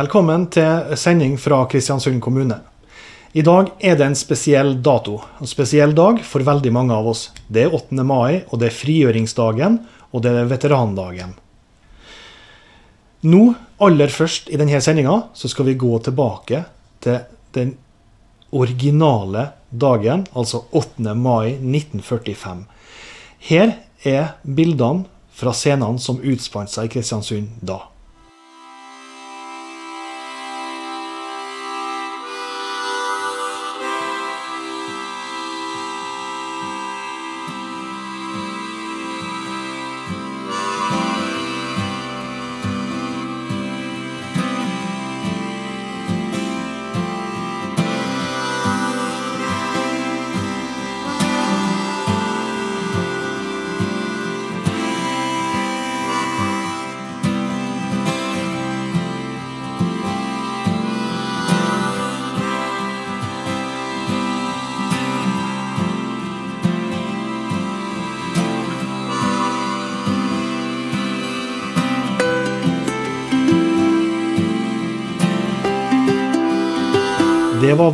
Velkommen til sending fra Kristiansund kommune. I dag er det en spesiell dato. En spesiell dag for veldig mange av oss. Det er 8. mai, og det er frigjøringsdagen, og det er veterandagen. Nå, aller først i denne sendinga, så skal vi gå tilbake til den originale dagen, altså 8. mai 1945. Her er bildene fra scenene som utspant seg i Kristiansund da.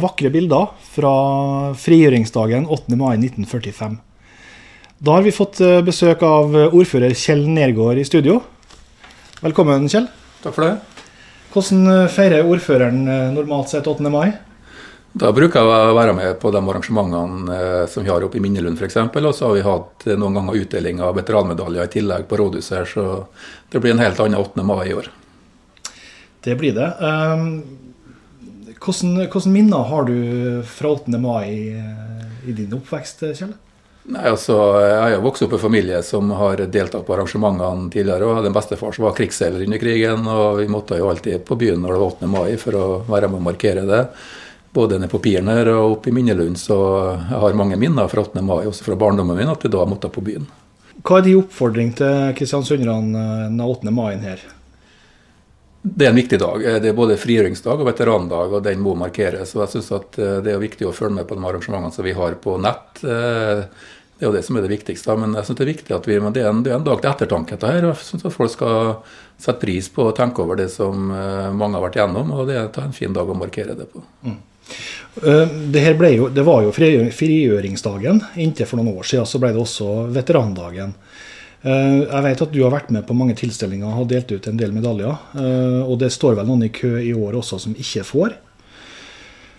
Vakre bilder fra frigjøringsdagen 8. mai 1945. Da har vi fått eh, besøk av ordfører Kjell Nergård i studio. Velkommen, Kjell. Takk for det. Hvordan eh, feirer ordføreren eh, normalt sett 8. mai? Da bruker jeg å være med på de arrangementene som vi har oppe i Minnelund f.eks. Og så har vi hatt noen ganger utdeling av veteranmedaljer i tillegg på rådhuset her, så det blir en helt annen 8. mai i år. Det blir det. Hvordan, minner har du fra 8. mai i din oppvekst, Kjell? Nei, altså, Jeg har vokst opp i en familie som har deltatt på arrangementene tidligere. og Den bestefar som var krigsseiler under krigen, og vi måtte jo alltid på byen når det var 8. mai for å være med å markere det. Både nede på Pirner og oppe i Minnelund. Så jeg har mange minner fra 8. mai, også fra barndommen min, at vi da måtte på byen. Hva er din oppfordring til kristiansunderne den 8. mai her? Det er en viktig dag. Det er både frigjøringsdag og veterandag, og den må markeres. Og jeg synes at Det er viktig å følge med på de arrangementene som vi har på nett. Det er jo det som er det viktigste. Men jeg synes det er viktig at vi, det er en, det er en dag til ettertanke. dette her, Jeg synes at folk skal sette pris på å tenke over det som mange har vært gjennom. og Det er en fin dag å markere det på. Mm. Det, jo, det var jo frigjøringsdagen. Inntil for noen år siden så ble det også veterandagen. Jeg vet at du har vært med på mange tilstelninger og har delt ut en del medaljer. Og det står vel noen i kø i år også som ikke får?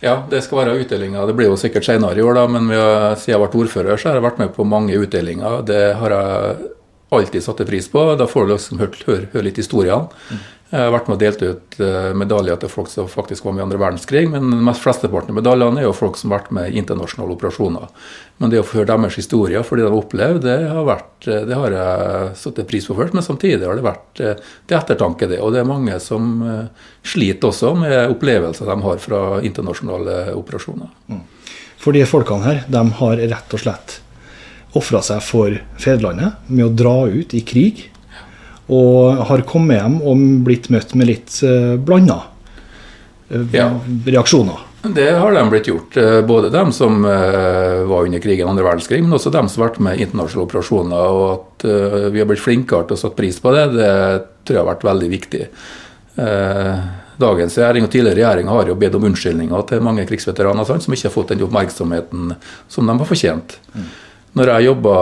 Ja, det skal være utdelinger. Det blir jo sikkert senere i år, da, men har, siden jeg ble ordfører, så har jeg vært med på mange utdelinger. Det har jeg alltid satt pris på. Da får du liksom høre, høre litt historiene. Mm. Jeg har vært med og delt ut medaljer til folk som faktisk var med i andre verdenskrig, men de flesteparten av medaljene er jo folk som har vært med i internasjonale operasjoner. Men det å få høre deres historier for det de har opplevd, det har, vært, det har jeg satt pris på først. Men samtidig har det vært til ettertanke, det. Og det er mange som sliter også med opplevelser de har fra internasjonale operasjoner. Mm. For de folkene her, de har rett og slett ofra seg for fedrelandet med å dra ut i krig og har kommet hjem og blitt møtt med litt uh, blanda uh, ja. reaksjoner. Det har de blitt gjort. Både dem som var under krigen, andre verdenskrig, men også dem som har vært med i internasjonale operasjoner. Og at vi har blitt flinkere til å sette pris på det, det tror jeg har vært veldig viktig. Dagens regjering og tidligere regjering har jo bedt om unnskyldninger til mange krigsveteraner som ikke har fått den oppmerksomheten som de har fortjent. Mm. Når jeg jobba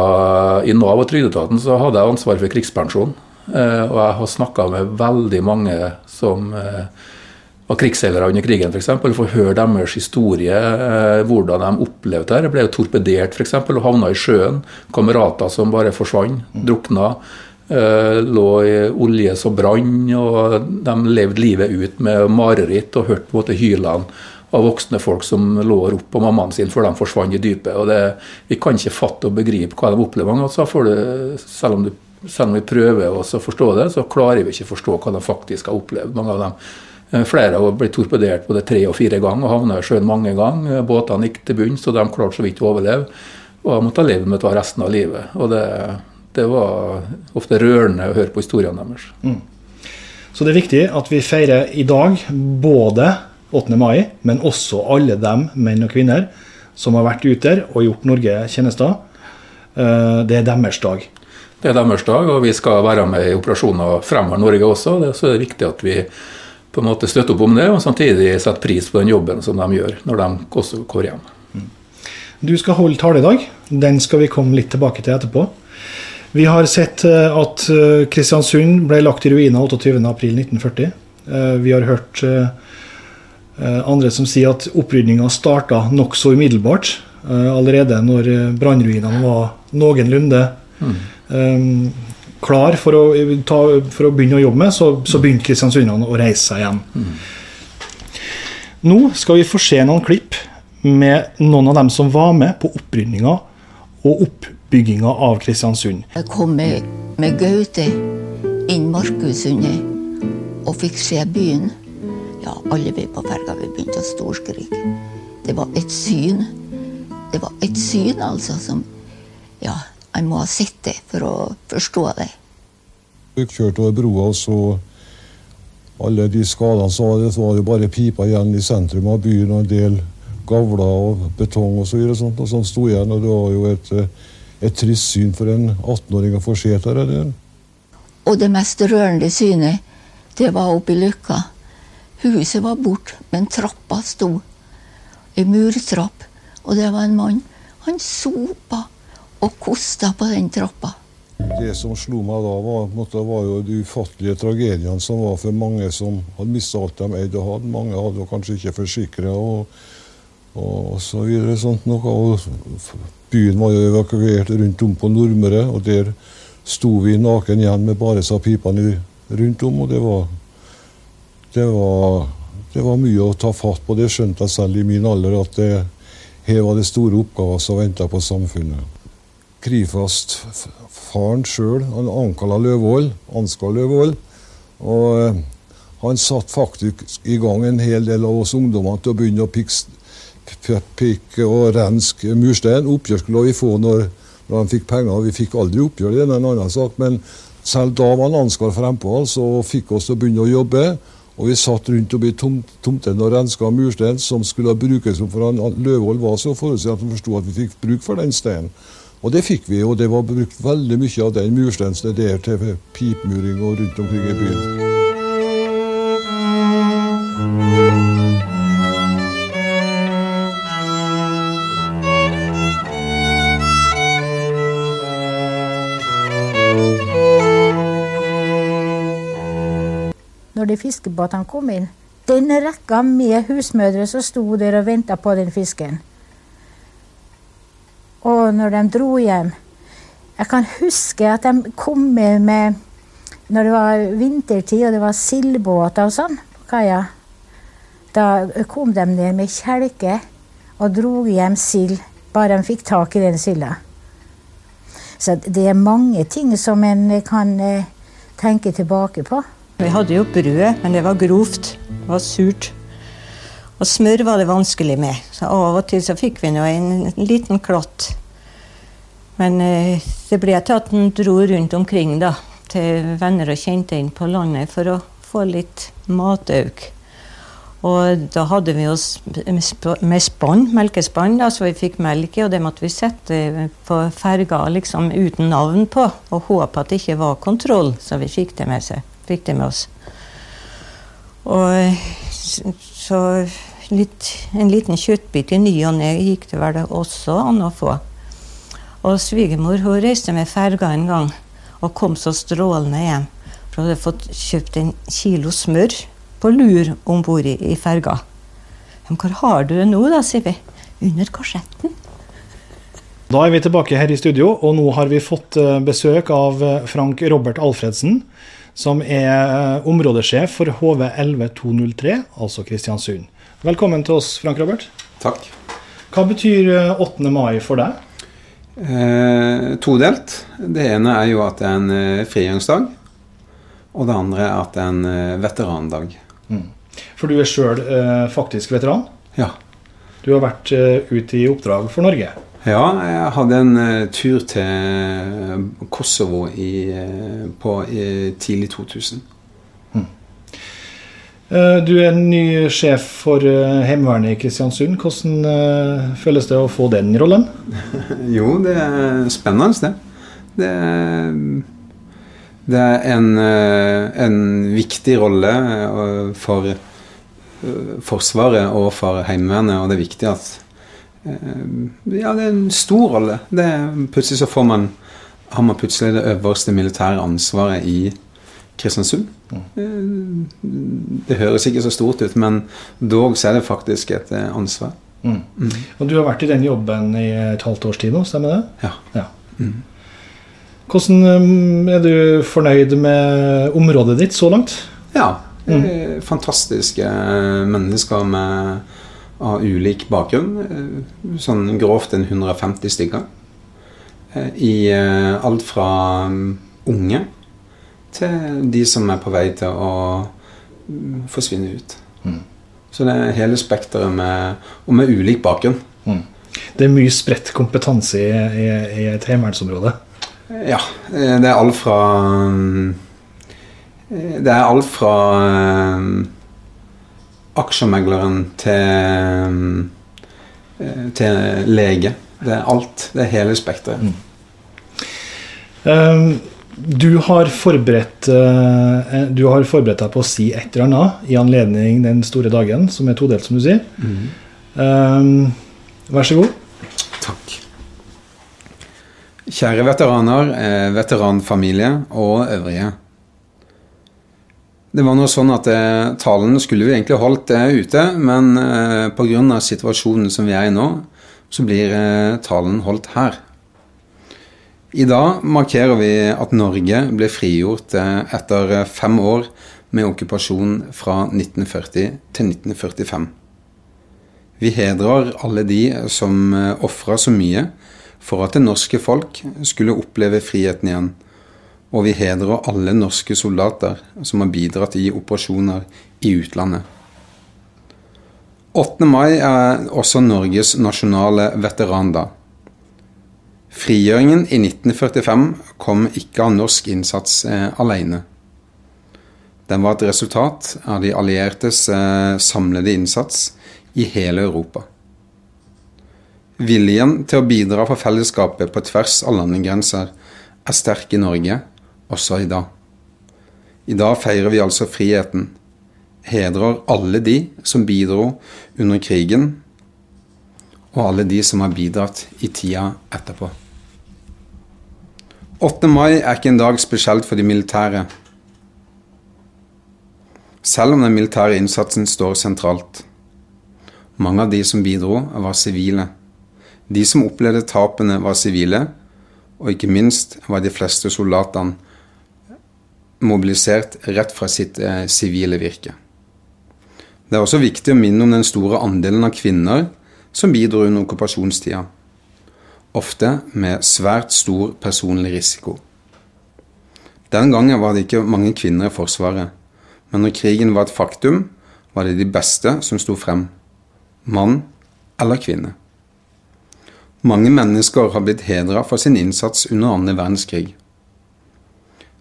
i Nav og Trygdeetaten, så hadde jeg ansvar for krigspensjon. Og jeg har snakka med veldig mange som var krigsseilere under krigen, f.eks. Å høre deres historie, hvordan de opplevde det. Jeg ble jo torpedert f.eks. og havna i sjøen. Kamerater som bare forsvant, drukna. Lå i olje som brann, og de levde livet ut med mareritt og hørte på hylene av voksne folk som lå og ropte på mammaen sin før de forsvant i dypet. og det, Vi kan ikke fatte og begripe hva de opplever. Mange ganger, selv om du selv om vi prøver å forstå det, så klarer vi ikke å forstå hva de faktisk har opplevd. Mange av dem, Flere har blitt torpedert både tre og fire ganger og havna i sjøen mange ganger. Båtene gikk til bunns, og de klarte så vidt å overleve. Og har måttet leve med det resten av livet. Og det, det, var ofte rørende å høre på historiene deres. Mm. Så det er viktig at vi feirer i dag både 8. mai, men også alle dem, menn og kvinner, som har vært ute og gjort Norge tjenester. Det er deres dag. Det er deres dag, og vi skal være med i operasjoner fremover Norge også. Det er det viktig at vi på en måte støtter opp om det, og samtidig setter pris på den jobben som de gjør når de også går hjem. Du skal holde tale i dag. Den skal vi komme litt tilbake til etterpå. Vi har sett eh, at eh, Kristiansund ble lagt i ruiner 28.4.1940. Eh, vi har hørt andre som sier at opprydninga starta nokså umiddelbart. Allerede når brannruinene var noenlunde mm. klar for å, ta, for å, begynne å jobbe med, så, så begynte kristiansundene å reise seg igjen. Mm. Nå skal vi få se noen klipp med noen av dem som var med på opprydninga og oppbygginga av Kristiansund. Jeg kom med, med Gaute inn Markussundet og fikk se byen. Ja, alle vi på ferga vi begynte å storskrike. Det var et syn. Det var et syn, altså, som Ja, jeg må ha sett det for å forstå det. Vi kjørte over broa og så alle de skadene så det var jo bare pipa igjen i sentrum av byen og en del gavler og betong og så videre. Sånt, og sånn sto igjen, og det var jo et et trist syn for en 18-åring å få se der. Og det mest rørende synet, det var oppe i Løkka. Huset var borte, men trappa sto. En murtrapp. Og det var en mann. Han sopa og kosta på den trappa. Det som slo meg da, var, måte, var jo de ufattelige tragediene som var for mange som hadde mista alt de eide og hadde. Mange hadde kanskje ikke forsikra og, og, så videre. Sånt noe. Og Byen var jo evakuert rundt om på Nordmøre, og der sto vi naken igjen med bare sa pipene rundt om. Og det var, det var, det var mye å ta fatt på. Det skjønte jeg selv i min alder, at det, her var det store oppgaver som venta på samfunnet. Krifast-faren sjøl, Ankala Løvold, Ansgar Løvold, og eh, han satte faktisk i gang en hel del av oss ungdommer til å begynne å pikke pikke og renske murstein. Oppgjør skulle vi få når, når han fikk penger. Vi fikk aldri oppgjør, det er en annen sak. Men selv da var Ansgar frempå altså, og fikk oss til å begynne å jobbe. Og vi satt rundt oppi tom, tomten og renska murstein som skulle brukes. For han, Løvold var så forutsett at han forsto at vi fikk bruk for den steinen. Og det fikk vi, og det var brukt veldig mye av den mursteinen der til pipmuring og rundt omkring i byen. Fiskebåtene kom inn. Den rekka med husmødre som sto der og venta på den fisken. Og når de dro hjem Jeg kan huske at de kom med, med Når det var vintertid og det var sildbåter og sånn på kaia, da kom de ned med kjelke og dro hjem sild, bare de fikk tak i den silda. Så det er mange ting som en kan eh, tenke tilbake på. Vi hadde jo brød, men det var grovt. Det var surt. Og smør var det vanskelig med. Så av og til så fikk vi nå en liten klatt. Men eh, det ble til at en dro rundt omkring da, til venner og kjente inn på landet for å få litt matauk. Og da hadde vi oss med spann, melkespann, da, så vi fikk melk i, og det måtte vi sette på ferga liksom uten navn på, og håpe at det ikke var kontroll, så vi fikk det med seg fikk det med oss. Og så litt, en liten kjøttbit i ny og ne gikk det vel også an å få. Og svigermor hun reiste med ferga en gang og kom så strålende hjem. For hun hadde fått kjøpt en kilo smør på lur om bord i, i ferga. Men hvor har du det nå, da, sier vi. Under korsetten. Da er vi tilbake her i studio, og nå har vi fått eh, besøk av eh, Frank Robert Alfredsen som er eh, områdesjef for HV11203, altså Kristiansund. Velkommen til oss, Frank Robert. Takk. Hva betyr 8. Eh, mai for deg? Eh, todelt. Det ene er jo at det er en eh, frigjøringsdag. Og det andre er at det er en eh, veterandag. Mm. For du er sjøl eh, faktisk veteran? Ja. Du har vært ute i oppdrag for Norge? Ja, jeg hadde en uh, tur til Kosovo i, uh, på i tidlig 2000. Mm. Uh, du er ny sjef for Heimevernet i Kristiansund. Hvordan føles det å få den rollen? jo, det er spennende, det. Det er Det er en, eh, en viktig rolle eh, for eh, Forsvaret og for Heimevernet, og det er viktig at Ja, det er en stor rolle. Det, plutselig så får man har man plutselig det øverste militære ansvaret i Kristiansund. Mm. Det høres ikke så stort ut, men dog så er det faktisk et ansvar. Mm. Mm. Og du har vært i den jobben i et halvt års tid nå, stemmer det? Ja. ja. Mm. Hvordan er du fornøyd med området ditt så langt? Ja. Mm. Fantastiske mennesker med, av ulik bakgrunn. Sånn grovt en 150 stykker. Eh, I eh, alt fra um, unge til de som er på vei til å mm, forsvinne ut. Mm. Så det er hele spekteret med, og med ulik bakgrunn. Mm. Det er mye spredt kompetanse i, i, i et heimevernsområde? Ja. Eh, det er alt fra eh, Det er alt fra aksjemegleren til, til lege. Det er alt. Det er hele spekteret. Mm. Um, du har, forberedt, uh, du har forberedt deg på å si et eller annet i anledning den store dagen, som er todelt, som du sier. Mm. Um, vær så god. Takk. Kjære veteraner, eh, veteranfamilie og øvrige. Det var nå sånn at eh, talen skulle vi egentlig holdt eh, ute, men eh, pga. situasjonen som vi er i nå, så blir eh, talen holdt her. I dag markerer vi at Norge ble frigjort etter fem år med okkupasjon fra 1940 til 1945. Vi hedrer alle de som eh, ofra så mye for at det norske folk skulle oppleve friheten igjen. Og vi hedrer alle norske soldater som har bidratt i operasjoner i utlandet. 8. mai er også Norges nasjonale veterandag. Frigjøringen i 1945 kom ikke av norsk innsats eh, alene. Den var et resultat av de alliertes eh, samlede innsats i hele Europa. Viljen til å bidra for fellesskapet på tvers av landegrenser er sterk i Norge, også i dag. I dag feirer vi altså friheten, hedrer alle de som bidro under krigen, og alle de som har bidratt i tida etterpå. 8. mai er ikke en dag spesielt for de militære. Selv om den militære innsatsen står sentralt. Mange av de som bidro, var sivile. De som opplevde tapene, var sivile, og ikke minst var de fleste soldatene mobilisert rett fra sitt eh, sivile virke. Det er også viktig å minne om den store andelen av kvinner som bidro under okkupasjonstida ofte med svært stor personlig risiko. Den gangen var det ikke mange kvinner i Forsvaret, men når krigen var et faktum, var det de beste som sto frem, mann eller kvinne. Mange mennesker har blitt hedra for sin innsats under annen verdenskrig.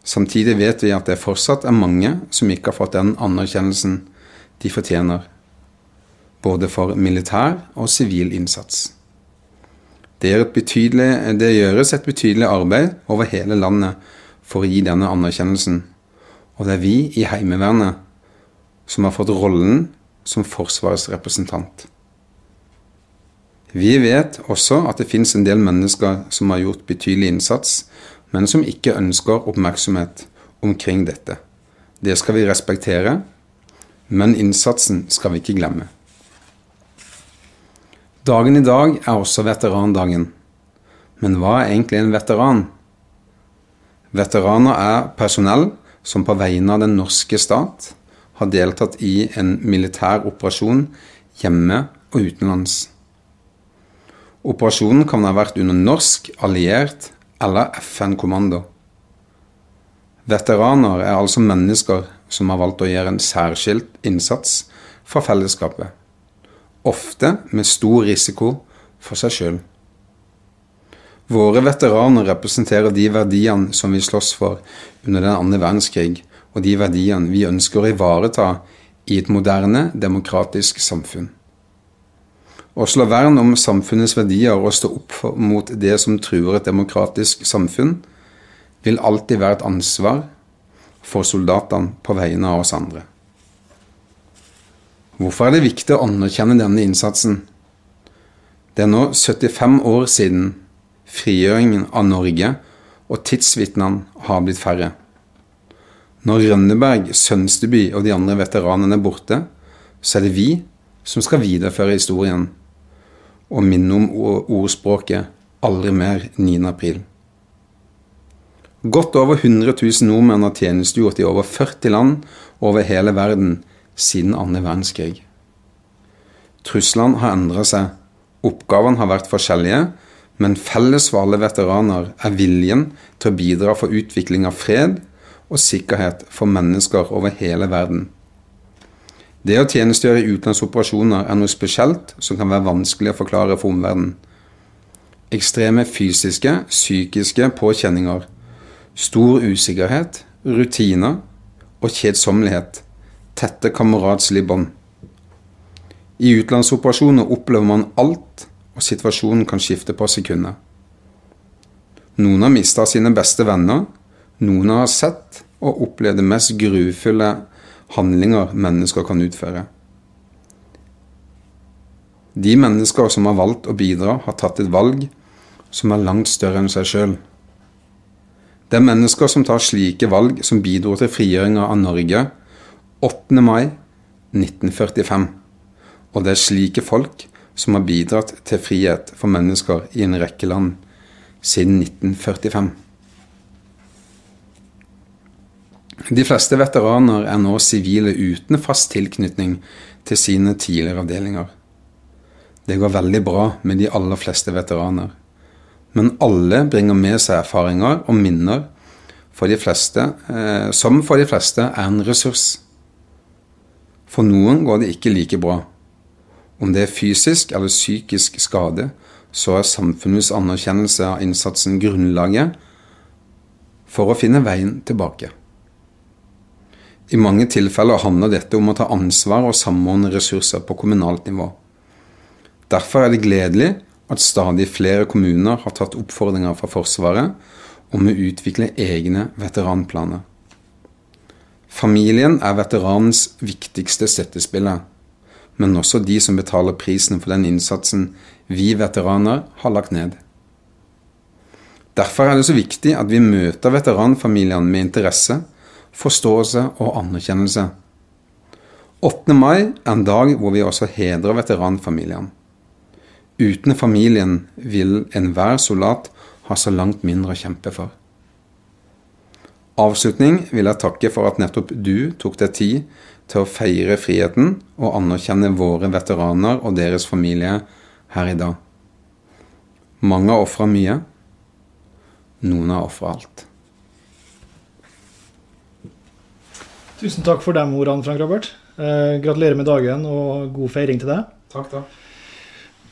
Samtidig vet vi at det fortsatt er mange som ikke har fått den anerkjennelsen de fortjener, både for militær og sivil innsats. Det, det, gjøres et betydelig arbeid over hele landet for å gi denne anerkjennelsen. Og det er vi i Heimevernet som har fått rollen som Forsvarets representant. Vi vet også at det finnes en del mennesker som har gjort betydelig innsats, men som ikke ønsker oppmerksomhet omkring dette. Det skal vi respektere, men innsatsen skal vi ikke glemme. Dagen i dag er også veterandagen. Men hva er egentlig en veteran? Veteraner er personell som på vegne av den norske stat har deltatt i en militær operasjon hjemme og utenlands. Operasjonen kan ha vært under norsk, alliert eller FN-kommando. Veteraner er altså mennesker som har valgt å gjøre en særskilt innsats for fellesskapet ofte med stor risiko for seg sjøl. Våre veteraner representerer de verdiene som vi slåss for under den andre verdenskrig, og de verdiene vi ønsker å ivareta i et moderne, demokratisk samfunn. Å slå vern om samfunnets verdier og stå opp mot det som truer et demokratisk samfunn, vil alltid være et ansvar for soldatene på vegne av oss andre. Hvorfor er det viktig å anerkjenne denne innsatsen? Det er nå 75 år siden frigjøringen av Norge, og tidsvitnene har blitt færre. Når Rønneberg, Sønsteby og de andre veteranene er borte, så er det vi som skal videreføre historien og minne om ordspråket 'aldri mer 9. april'. Godt over 100 000 nordmenn har tjenestegjort i over 40 land over hele verden siden andre verdenskrig. Truslene har endret seg, oppgavene har vært forskjellige, men felles for alle veteraner er viljen til å bidra for utvikling av fred og sikkerhet for mennesker over hele verden. Det å tjenestegjøre i utenlandsoperasjoner er noe spesielt som kan være vanskelig å forklare for omverdenen. Ekstreme fysiske, psykiske påkjenninger, stor usikkerhet, rutiner og kjedsommelighet tette kameratslige bånd. I utenlandsoperasjoner opplever man alt, og situasjonen kan skifte på sekunder. Noen har mista sine beste venner, noen har sett og opplevd det mest grufulle handlinger mennesker kan utføre. De mennesker som har valgt å bidra, har tatt et valg som er langt større enn seg sjøl. Det er mennesker som tar slike valg som bidro til frigjøringa av Norge 8. mai 1945. Og det er slike folk som har bidratt til frihet for mennesker i en rekke land siden 1945. De fleste veteraner er nå sivile uten fast tilknytning til sine tidligere avdelinger. Det går veldig bra med de aller fleste veteraner. Men alle bringer med seg erfaringer og minner for fleste, eh, som for de fleste er en ressurs. For noen går det ikke like bra. Om det er fysisk eller psykisk skade, så er samfunnets anerkjennelse av innsatsen grunnlaget for å finne veien tilbake. I mange tilfeller handler dette om å ta ansvar og samordne ressurser på kommunalt nivå. Derfor er det gledelig at stadig flere kommuner har tatt oppfordringer fra Forsvaret om å utvikle egne veteranplaner. Familien er veteranens viktigste støttespiller, men også de som betaler prisen for den innsatsen vi veteraner har lagt ned. Derfor er det så viktig at vi møter veteranfamiliene med interesse, forståelse og anerkjennelse. 8. mai er en dag hvor vi også hedrer veteranfamiliene. Uten familien vil enhver soldat ha så langt mindre å kjempe for avslutning vil jeg takke for at nettopp du tok deg tid til å feire friheten og anerkjenne våre veteraner og deres familie her i dag. Mange har ofra mye. Noen har ofra alt. Tusen takk for de ordene, Frank Robert. Eh, gratulerer med dagen og god feiring til deg. Takk da.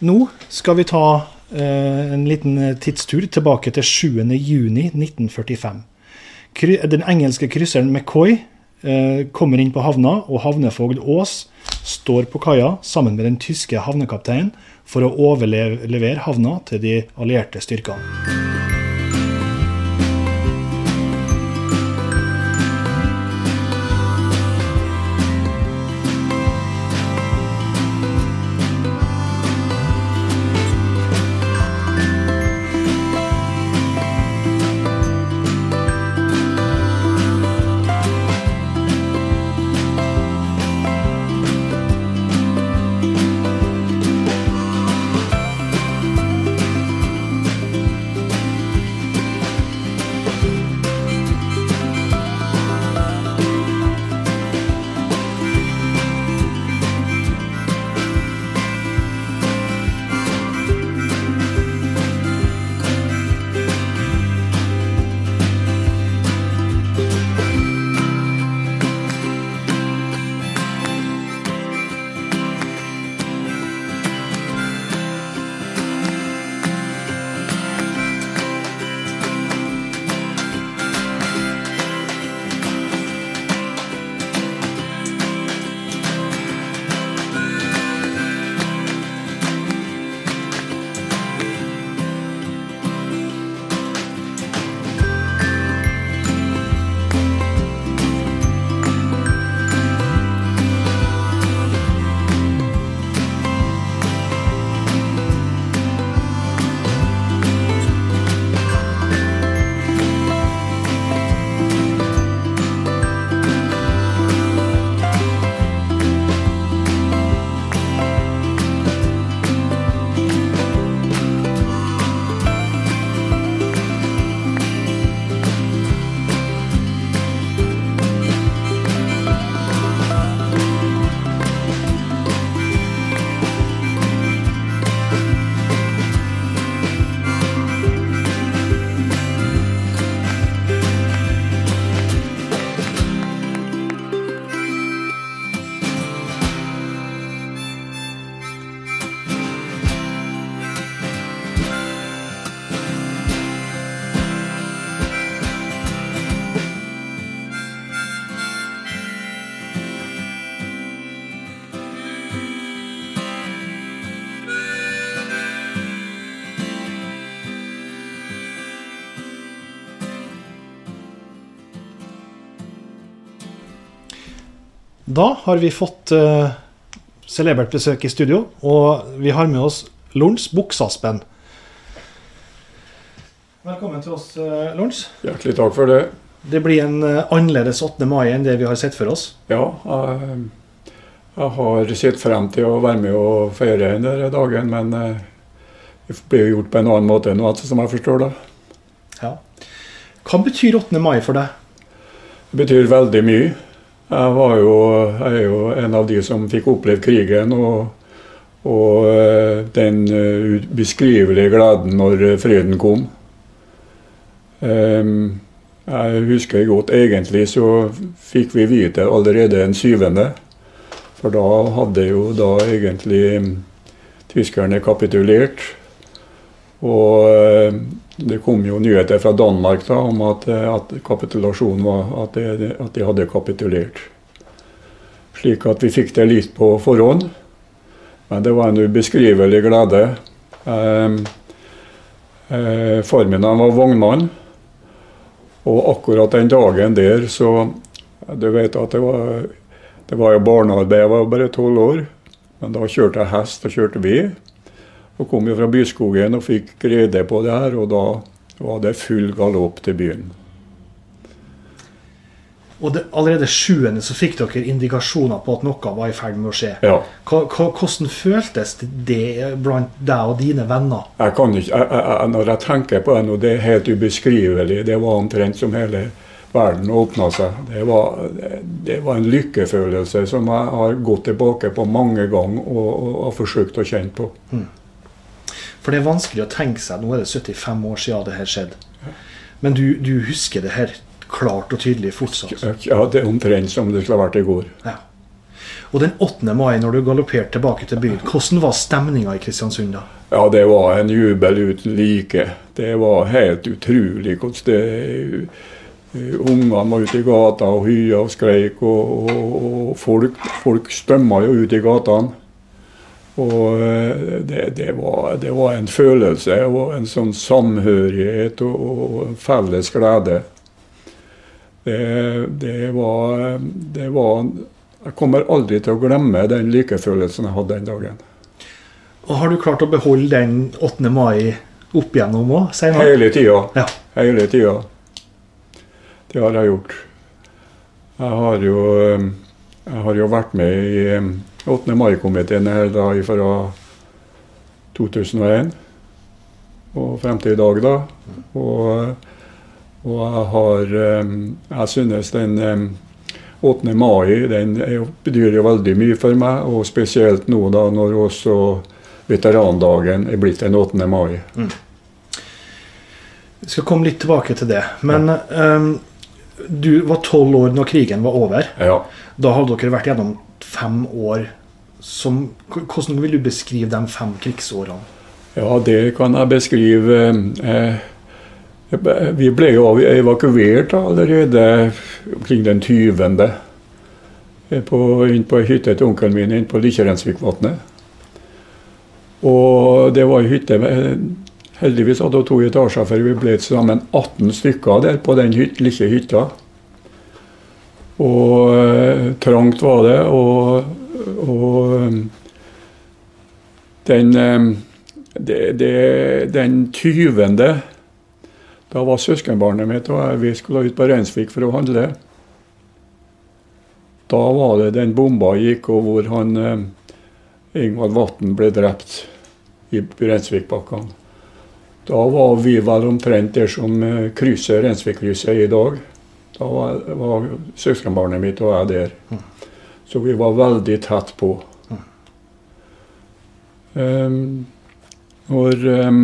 Nå skal vi ta eh, en liten tidstur tilbake til 7.6.1945. Den engelske krysseren McCoy eh, kommer inn på havna, og havnefogd Aas står på kaia sammen med den tyske havnekapteinen for å overlevere havna til de allierte styrkene. Da har vi fått uh, celebert besøk i studio, og vi har med oss Lorentz Buksaspen. Velkommen til oss, uh, Lorentz. Hjertelig takk for det. Det blir en uh, annerledes 8. mai enn det vi har sett for oss. Ja, jeg, jeg har sett frem til å være med og feire denne dagen, men det blir gjort på en annen måte nå, som jeg forstår det. Ja. Hva betyr 8. mai for deg? Det betyr veldig mye. Jeg, jo, jeg er jo en av de som fikk oppleve krigen og, og eh, den ubeskrivelige gleden når freden kom. Jeg husker godt Egentlig så fikk vi vite allerede den syvende. For da hadde jo da egentlig tyskerne kapitulert. Og eh, det kom jo nyheter fra Danmark da, om at, eh, at kapitulasjonen var at de, at de, hadde kapitulert. Slik at vi fikk det litt på forhånd. Men det var en ubeskrivelig glede. Eh, eh, far min var vognmann. Og akkurat den dagen der så Du vet at det var, det var jo barnearbeid. Jeg var bare tolv år. Men da kjørte jeg hest og kjørte ved. Og kom jo fra Byskogen og fikk rede på det her, og da var det full galopp til byen. Og det, allerede sjuende så fikk dere indikasjoner på at noe var i ferd med å skje. Ja. Hvordan føltes det blant deg og dine venner? Jeg kan ikke, jeg, jeg, Når jeg tenker på det nå, det er helt ubeskrivelig. Det var omtrent som hele verden åpna seg. Det var, det var, en lykkefølelse som jeg har gått tilbake på mange ganger og, og, og forsøkt å kjenne på. Mm. For det er vanskelig å tenke seg Nå er det 75 år siden det her skjedde. Men du, du, husker det her klart og tydelig fortsatt? Ja, det er omtrent som det skulle ha vært i går. Ja. Og den 8. mai, når du galopperte tilbake til byen, hvordan var stemninga i Kristiansund da? Ja, det var en jubel uten like. Det var helt utrolig hvordan det Ungene var ute i gata og hya og skreik, og, og, og folk, folk strømma jo ut i gatene. Og eh, det, det, var, det, var, en følelse og en sånn samhørighet og, og felles glede. Det, det, var, det var Jeg kommer aldri til å glemme den likefølelsen jeg hadde den dagen. Og Har du klart å beholde den 8. mai opp igjennom òg? Hele tida. Ja. Hele tida. Det har jeg gjort. Jeg har jo, eh, jeg har jo vært med i 8. mai-komiteen er da fra 2001 og frem til i dag, da. Og, og jeg har eh, Jeg synes den 8. Eh, mai den er, betyr jo veldig mye for meg, og spesielt nå da når også veterandagen er blitt den 8. mai. Mm. Vi skal komme litt tilbake til det. Men ja. um, du var tolv år når krigen var over. Ja. Da hadde dere vært gjennom fem år som, Hvordan vil du beskrive de fem krigsårene? Ja, det kan jeg beskrive. Eh, vi ble jo evakuert allerede omkring den 20. På, inn på hytta til onkelen min inn på Likkjerensvikvatnet. Og det var hytte Heldigvis hadde hun to etasjer, for vi ble sammen 18 stykker der på den lille hytta. Og eh, trangt var det. og og um, den, um, det, det, den 20. Da var søskenbarnet mitt og jeg, vi skulle ut på Reinsvik for å handle. Da var det den bomba gikk, og hvor han Ingvald Vatn ble drept i Reinsvikbakkene. Da var vi vel omtrent der som krysset Reinsvikkrysset i dag. Da var, var søskenbarnet mitt og jeg der. Så vi var veldig tett på. Um, når um,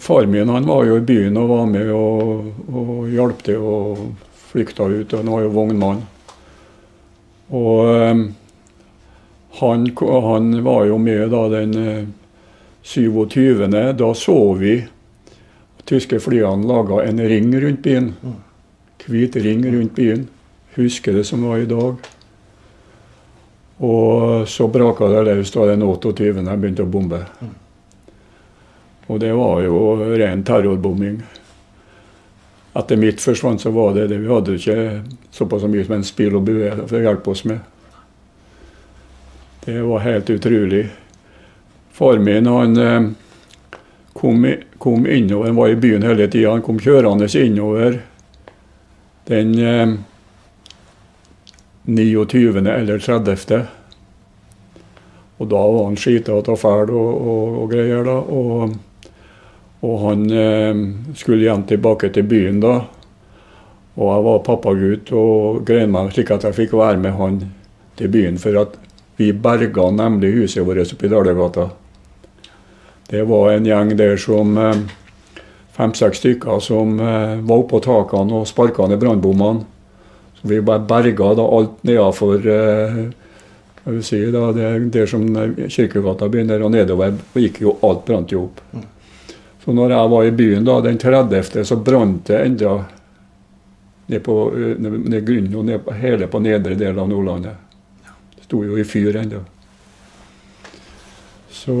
Far min han var jo i byen og var med og, og hjalp til og flykta ut. Han var jo vognmann. Og um, han, han, var jo med da den 27. Da så vi tyske flyene laga en ring rundt byen. Hvit ring rundt byen husker det som var i dag. Og så braka det løs da den 28. jeg begynte å bombe. Og det var jo ren terrorbombing. etter mitt forsvant, så var det det. Vi hadde ikke såpass mye som en spil og bue for å hjelpe oss med. Det var helt utrolig. Far min han eh, kom, kom innover, han var i byen hele tida. Han kom kjørende innover den eh, 29. eller 30. Og da var han skitete og fæl og, og, og greier. da, og, og han eh, skulle igjen tilbake til byen da. Og jeg var pappagutt og grein meg slik at jeg fikk være med han til byen. For at vi berga nemlig huset vårt oppe i Dalegata. Det var en gjeng der som eh, fem-seks stykker som eh, var oppå takene og sparka ned brannbommene. Så vi bare berga da alt nedafor eh, si det, Der som Kirkegata begynner og nedover, gikk jo alt brant jo opp. Så når jeg var i byen da, den 30., så brant det enda ned på ned, grunnen og ned hele på nedre del av Nordlandet. Det sto jo i fyr ennå. Så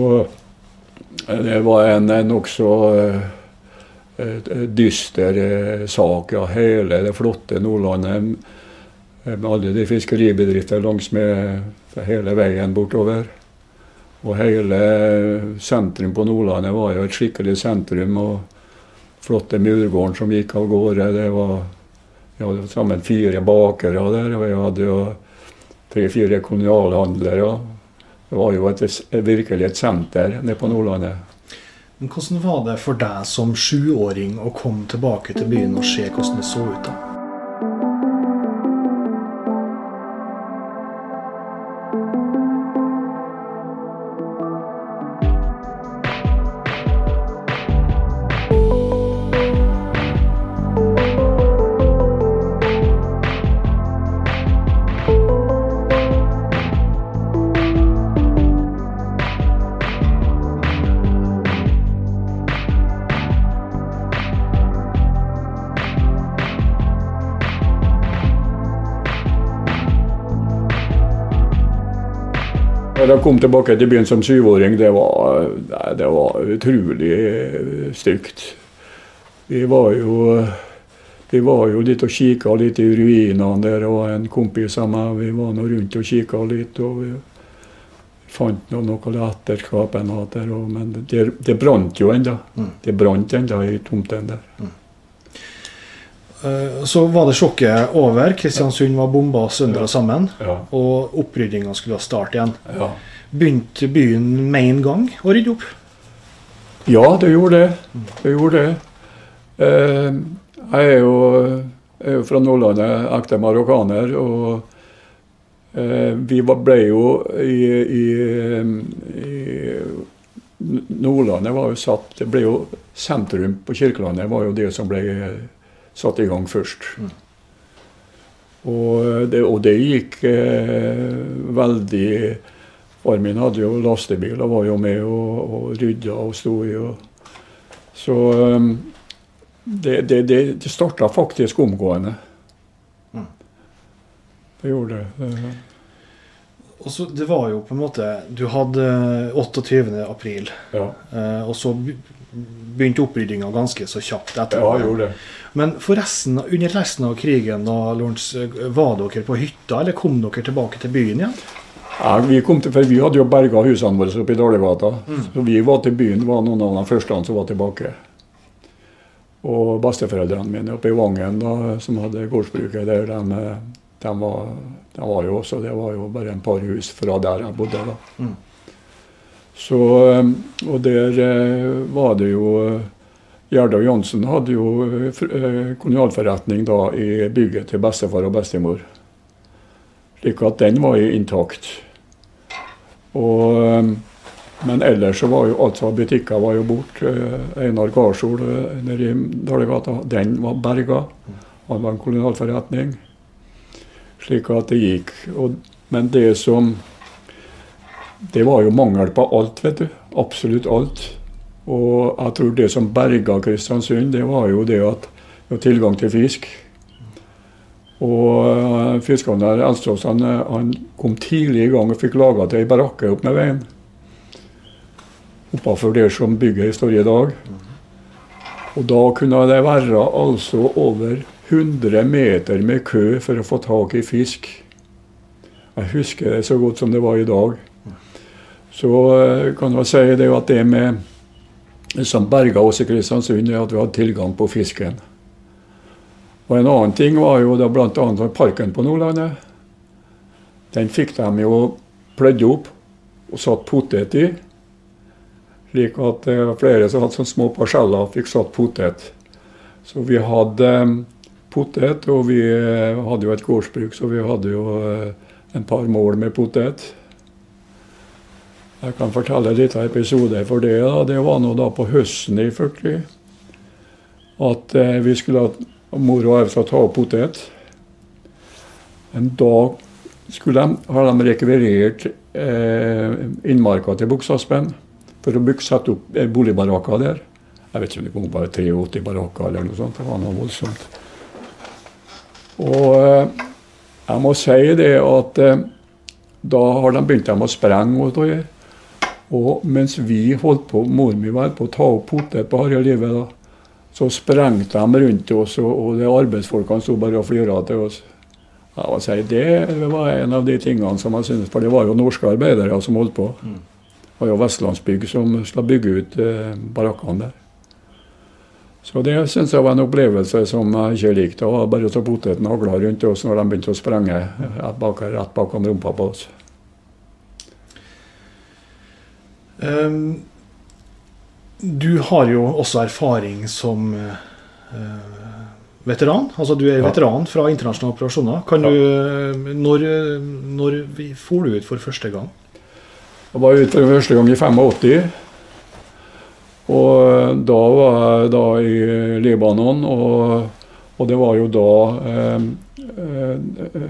det var en, nokså eh, et dyster eh, sak. Ja, hele det flotte Nordlandet eh, med alle de fiskeribedrifter langs med hele veien bortover. Og hele sentrum på Nordlandet var jo et skikkelig sentrum. Og flotte murgården som gikk av gårde. Det var hadde sammen fire bakere der, og vi hadde jo tre-fire kolonialhandlere. Det var jo et, virkelig et senter nede på Nordlandet. Men hvordan var det for deg som sjuåring å komme tilbake til byen og se hvordan det så ut? da? Jeg kom tilbake til byen som syvåring, det var, nei, det var utrolig eh, stygt. Vi var jo vi var jo dit og kikka litt i ruinene der. og en kompis av meg. Vi var nå rundt og kikka litt. og vi fant nå noe etterskap en hatt der, og- men det, det brant jo ennå. Det brant ennå i tomten der. Mm. Så var det sjokket over. Kristiansund var bomba sønder og sammen. Ja. Og oppryddinga skulle starte igjen. Ja. Begynte byen med en gang å rydde opp? Ja, det gjorde det. Det gjorde det. Eh, jeg er jo, er jo fra Nordlandet, ekte marokkaner. Og eh, vi ble jo i, i, i Nordlandet var jo satt Det ble jo sentrum på Kirkelandet var jo det som ble satt i gang først. Og det, og det gikk eh, veldig Far min hadde jo lastebil og var jo med og, og rydda og sto i. Og, så um, det, det, det, det starta faktisk omgående. Det gjorde det. Eh, Og så Det var jo på en måte Du hadde 28. april, Ja, eh, og så begynte oppryddinga ganske så kjapt etter. ja gjorde det. Men resten, under resten av krigen, da, Lorentz, var dere på hytta, eller kom dere tilbake til byen igjen? Ja, vi, kom til, for vi hadde jo berga husene våre oppe i Dalegata. Så vi var til byen, var noen av de første som var tilbake. Og besteforeldrene mine oppe i Vangen, da, som hadde gårdsbruket der, de, de, var, de var jo også Det var jo bare en par hus fra der jeg bodde. da. Så, eh, og der eh, var det jo Gjerda Johnsen hadde jo eh, kolonialforretning da i bygget til bestefar og bestemor. Slik at den var jo intakt. Og, eh, men ellers så var jo alt butikker var jo borte. Eh, Einar Garsol eh, nede i Dalegata, den var berga. Han var en kolonialforretning. Slik at det gikk. Og, men det som Det var jo mangel på alt, vet du. Absolutt alt. Og jeg tror det som berga Kristiansund, det var jo det at det var tilgang til fisk. Og fiskeren der Elstrås han, eh, han kom tidlig i gang og fikk laga til ei barakke opp med veien. Oppafor der som bygget står i dag. Og da kunne det være altså over 100 meter med kø for å få tak i fisk. Jeg husker det så godt som det var i dag. Så eh, kan jeg si det at det med som berga oss i Kristiansund, er at vi hadde tilgang på fisken. Og En annen ting var jo da bl.a. parken på Nordlandet. Den fikk de jo plødd opp og satt potet i. Slik at det var flere som hadde sånne små parseller fikk satt potet. Så vi hadde um, potet, og vi uh, hadde jo et gårdsbruk, så vi hadde jo en par mål med potet. Jeg kan fortelle litt av episode for det. da. Det var nå da på høsten i 40 at eh, vi skulle ha og jeg ta opp potet. En dag skulle de, har de rekvirert eh, innmarka til Buksaspen for å sette opp boligbarakker der. Jeg vet ikke om det kom bare 83 barakker eller noe sånt. Det var noe voldsomt. Og eh, jeg må si det at eh, da har de begynt å sprenge. Og, mens vi holdt på, mor mi var på å ta opp potet på harde livet, da, så sprengte de rundt oss, og, og arbeidsfolkene sto bare og flira til oss. Si, det var en av de tingene som jeg synes, For det var jo norske arbeidere som holdt på. Det var jo Vestlandsbygg som skulle bygge ut eh, barakkene der. Så det syns jeg var en opplevelse som jeg ikke likte. Var bare så poteten hagla rundt oss når de begynte å sprenge rett, bak, rett bakom rumpa på oss. Um, du har jo også erfaring som uh, veteran. Altså du er veteran fra internasjonale operasjoner. Kan du, når, når for du ut for første gang? Jeg var ute for første gang i 85. Og da var jeg da i Libanon, og, og det var jo da eh, eh,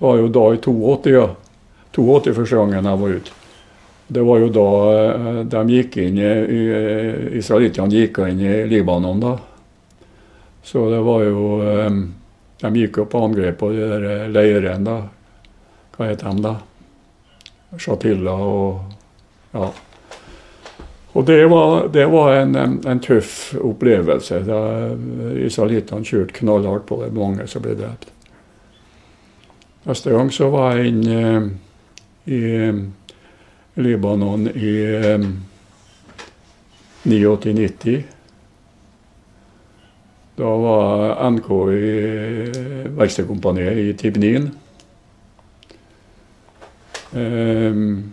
var jo da i 82, ja. 82 første gangen jeg var ute. Det var jo da eh, de gikk inn i, Israelittene gikk inn i Libanon, da. Så det var jo eh, De gikk jo på angrep på de der leirene, da. Hva het de, da? Shatilla og Ja. Og det var, det var en, en, en, tøff opplevelse. Israelittene kjørte knallhardt på det. Mange som ble drept. Neste gang så var jeg inne i Libanon i 89-90. Da var NK i verkstedkompaniet i Tibnin. Um,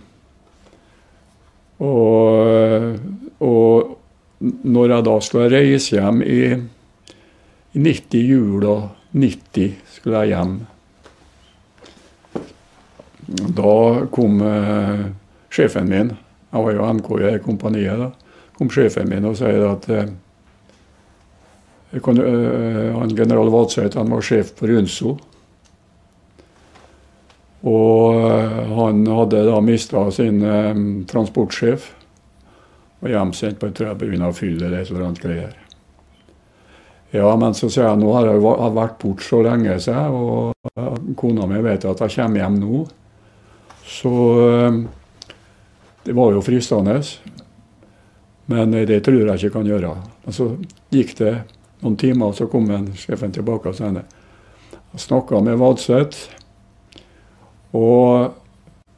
og, og, når jeg da skulle reise hjem i, i 90 jula 90 skulle jeg hjem. Da kom eh, sjefen min, jeg var jo NK i kompaniet, da, kom sjefen min og sier at eh, kan, eh, han general Vadseth var sjef på Runso. Og eh, han hadde da mista sin eh, transportsjef og hjemsendt på pga. fyll eller et eller annet greier. Ja, men så sier jeg nå har jeg vært borte så lenge, sier og eh, kona mi vet at jeg kommer hjem nå. Så eh, det var jo fristende. Men det tror jeg ikke kan gjøre. Og så gikk det noen timer, og så kom en, sjefen tilbake og sa jeg snakka med Vadseth. Og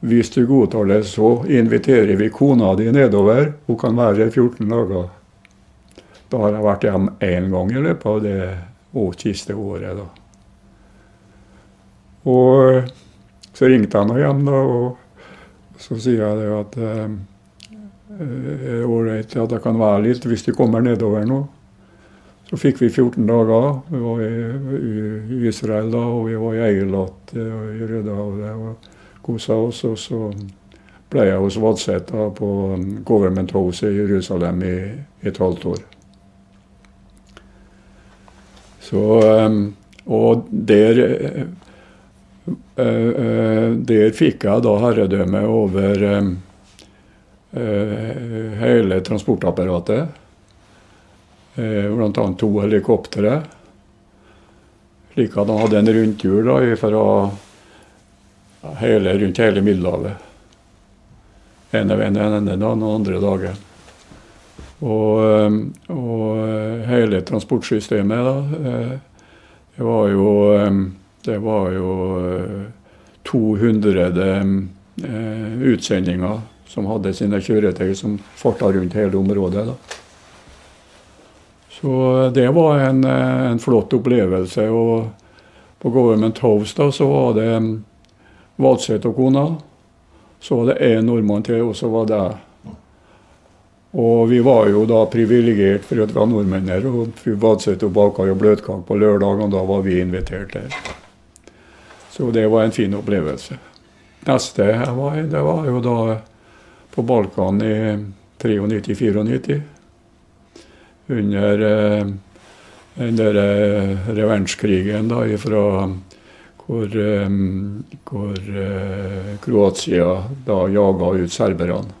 hvis du godtar det, så inviterer vi kona di nedover. Hun kan være her 14 dager. Da har jeg vært hjemme én gang i løpet av det siste året. da. Og så ringte jeg nå hjem, da, og så sier jeg det at eh, ålreit at det kan være litt hvis de kommer nedover nå. Så fikk vi 14 dager. Vi var i, Israel da, og vi var i Eilat og i Rødehavet og kosa oss. Og så ble jeg hos Vadseth på Government House i Jerusalem i, et halvt år. Så ehm, Og der eh, eh, Der fikk jeg da herredømme over eh, hele transportapparatet. Blant Bl.a. to helikoptre. Han hadde en rundtur da, fra hele, rundt hele Middelhavet. En av en ene da, den andre dagen. Og, eh, og eh, hele transportsystemet, da. eh, Det var jo, eh, det var jo eh, 200 eh, utsendinger som hadde sine kjøretøy som farta rundt hele området. da. Så det var en, eh, en flott opplevelse. Og på Government House da, så var det Valseth og kona. Så var det én nordmann til, og så var det jeg. Og vi var jo da privilegert for at vi var nordmenn her. Og fru Vadseth baka jo bløtkake på lørdag, og da var vi invitert der. Så det var en fin opplevelse. Neste jeg var i, det var jo da på Balkan i 93-94 under eh, den der eh, revansjkrigen da ifra hvor, eh, hvor eh, Kroatia da jaga ut serberne.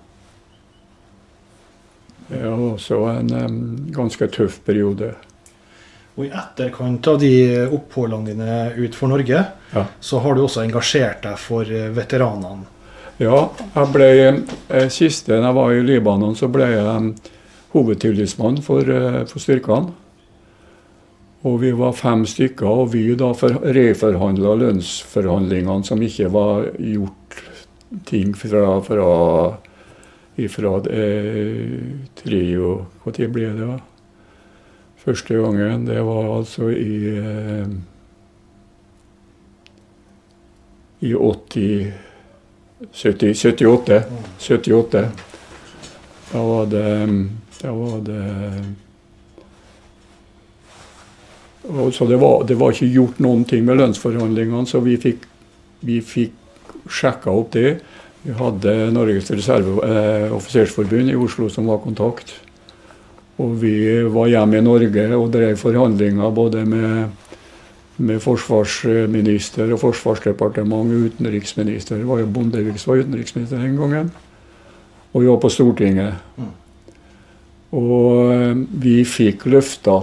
Det var også en eh, ganske tøff periode. Og i etterkant av de oppholdene dine utenfor Norge, Ja. så har du også engasjert deg for eh, veteranene. Ja, jeg ble eh, siste når jeg var i Libanon, så ble jeg hovedtillitsmann for, eh, for styrkene. Og vi var fem stykker, og vi da for, reforhandla lønnsforhandlingene som ikke var gjort ting fra, fra, ifra eh, trio Når ble det? Første gangen, det var altså i eh, i 80 70, 78. 78. Da var det Da var det Så det var, det var ikke gjort noen ting med lønnsforhandlingene, så vi fikk, vi fikk sjekka opp det. Vi hadde Norges reserveoffisersforbund i Oslo som var kontakt. Og vi var hjemme i Norge og drev forhandlinger både med, med forsvarsminister og forsvarsdepartement og utenriksminister. Det var jo Bondevik som var utenriksminister den gangen. Og vi var på Stortinget. Og eh, vi fikk løfta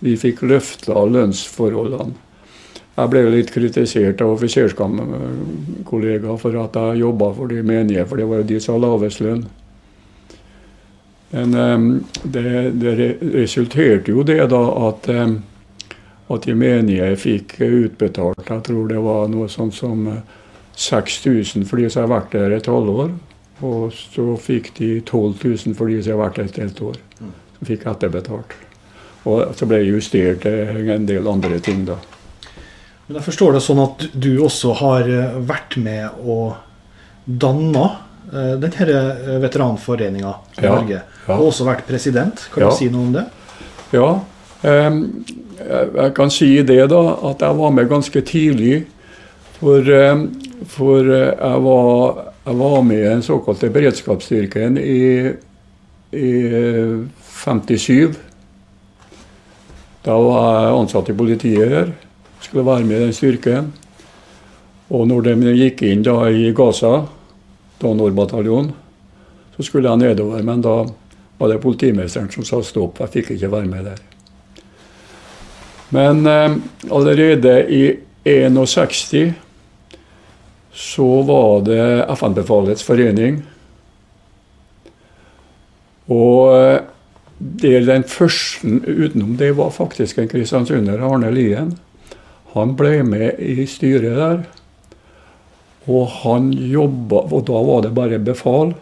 vi fikk løfta lønnsforholdene. Jeg ble litt kritisert av offiserskollegaer for at jeg jobba for de menige, for det var jo de som hadde lavest lønn. Men eh, det, det resulterte jo det da at, eh, at de menige fikk utbetalt Jeg tror det var noe sånt som eh, 6000 for de som har vært der et halvår. Og så fikk de 12 000 for de som har vært der et helt år. Som fikk etterbetalt. Og så ble det justert en del andre ting, da. Men jeg forstår det sånn at du også har eh, vært med og danna eh, denne veteranforeninga i Ja, Norge. ja. Og også vært president. Kan Ja. du si noe om det? Ja, jeg kan si det, da, at jeg var med ganske tidlig. For, for eh, jeg, var, jeg var med i den såkalte beredskapsstyrken i, i eh, 57. Da var jeg ansatt i politiet her. Skulle være med i den styrken. Og når de gikk inn da i Gaza, da Nord-bataljonen, så skulle jeg nedover. Men da var det politimesteren som sa stopp. Jeg fikk ikke være med der. Men eh, allerede i 61 så var det FN-befalets forening. Og eh, det er den første utenom det var faktisk en kristiansunder, Arne Lien. Han ble med i styret der. Og han jobba, og da var det bare befal.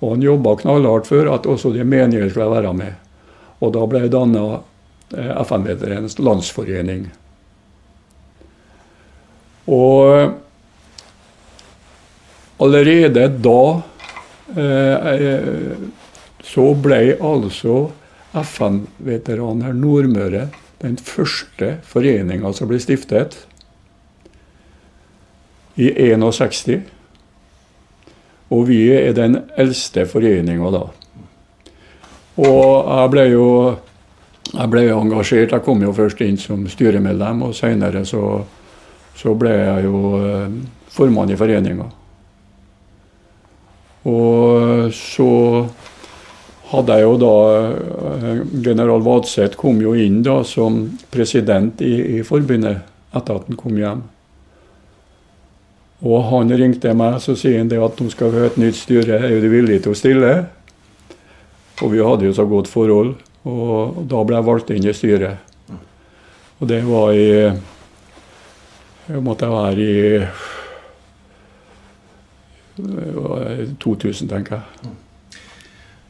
Og han jobba knallhardt for at også de menige skulle være med. Og da ble det danna FN-veteranens landsforening. Og allerede da eh, eh, så ble altså FN-veteraner Nordmøre den første foreninga som ble stiftet i 61. Og vi er den eldste foreninga da. Og jeg ble jo jeg ble engasjert. Jeg kom jo først inn som styremedlem, og senere så, så ble jeg jo eh, formann i foreninga. Og så hadde jeg jo da eh, General Vadseth kom jo inn da som president i, i forbundet etter at han kom hjem. Og han ringte meg så sier han det at nå skal vi ha et nytt styre, er du villig til å stille? Og vi hadde jo så godt forhold. Og da ble jeg valgt inn i styret. Og det var i Jeg måtte være i eh, 2000, tenker jeg.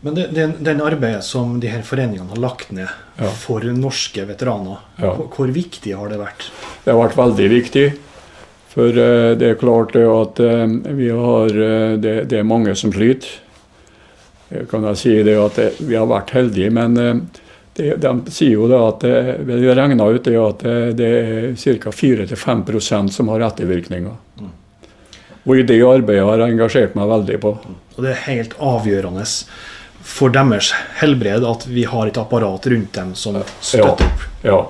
Men det, den arbeidet som de her foreningene har lagt ned Ja. for norske veteraner, Ja. hvor viktig har det vært? Det har vært veldig viktig. For eh, det er klart det at eh, vi har eh, det, det er mange som sliter. Kan jeg si det at vi har vært heldige, men det, de sier jo det at det, vi regna ut det at det er ca. 4-5 som har ettervirkninger. Og i det arbeidet har jeg engasjert meg veldig på. Og det er helt avgjørende for deres helbred at vi har et apparat rundt dem som støtter opp. Ja.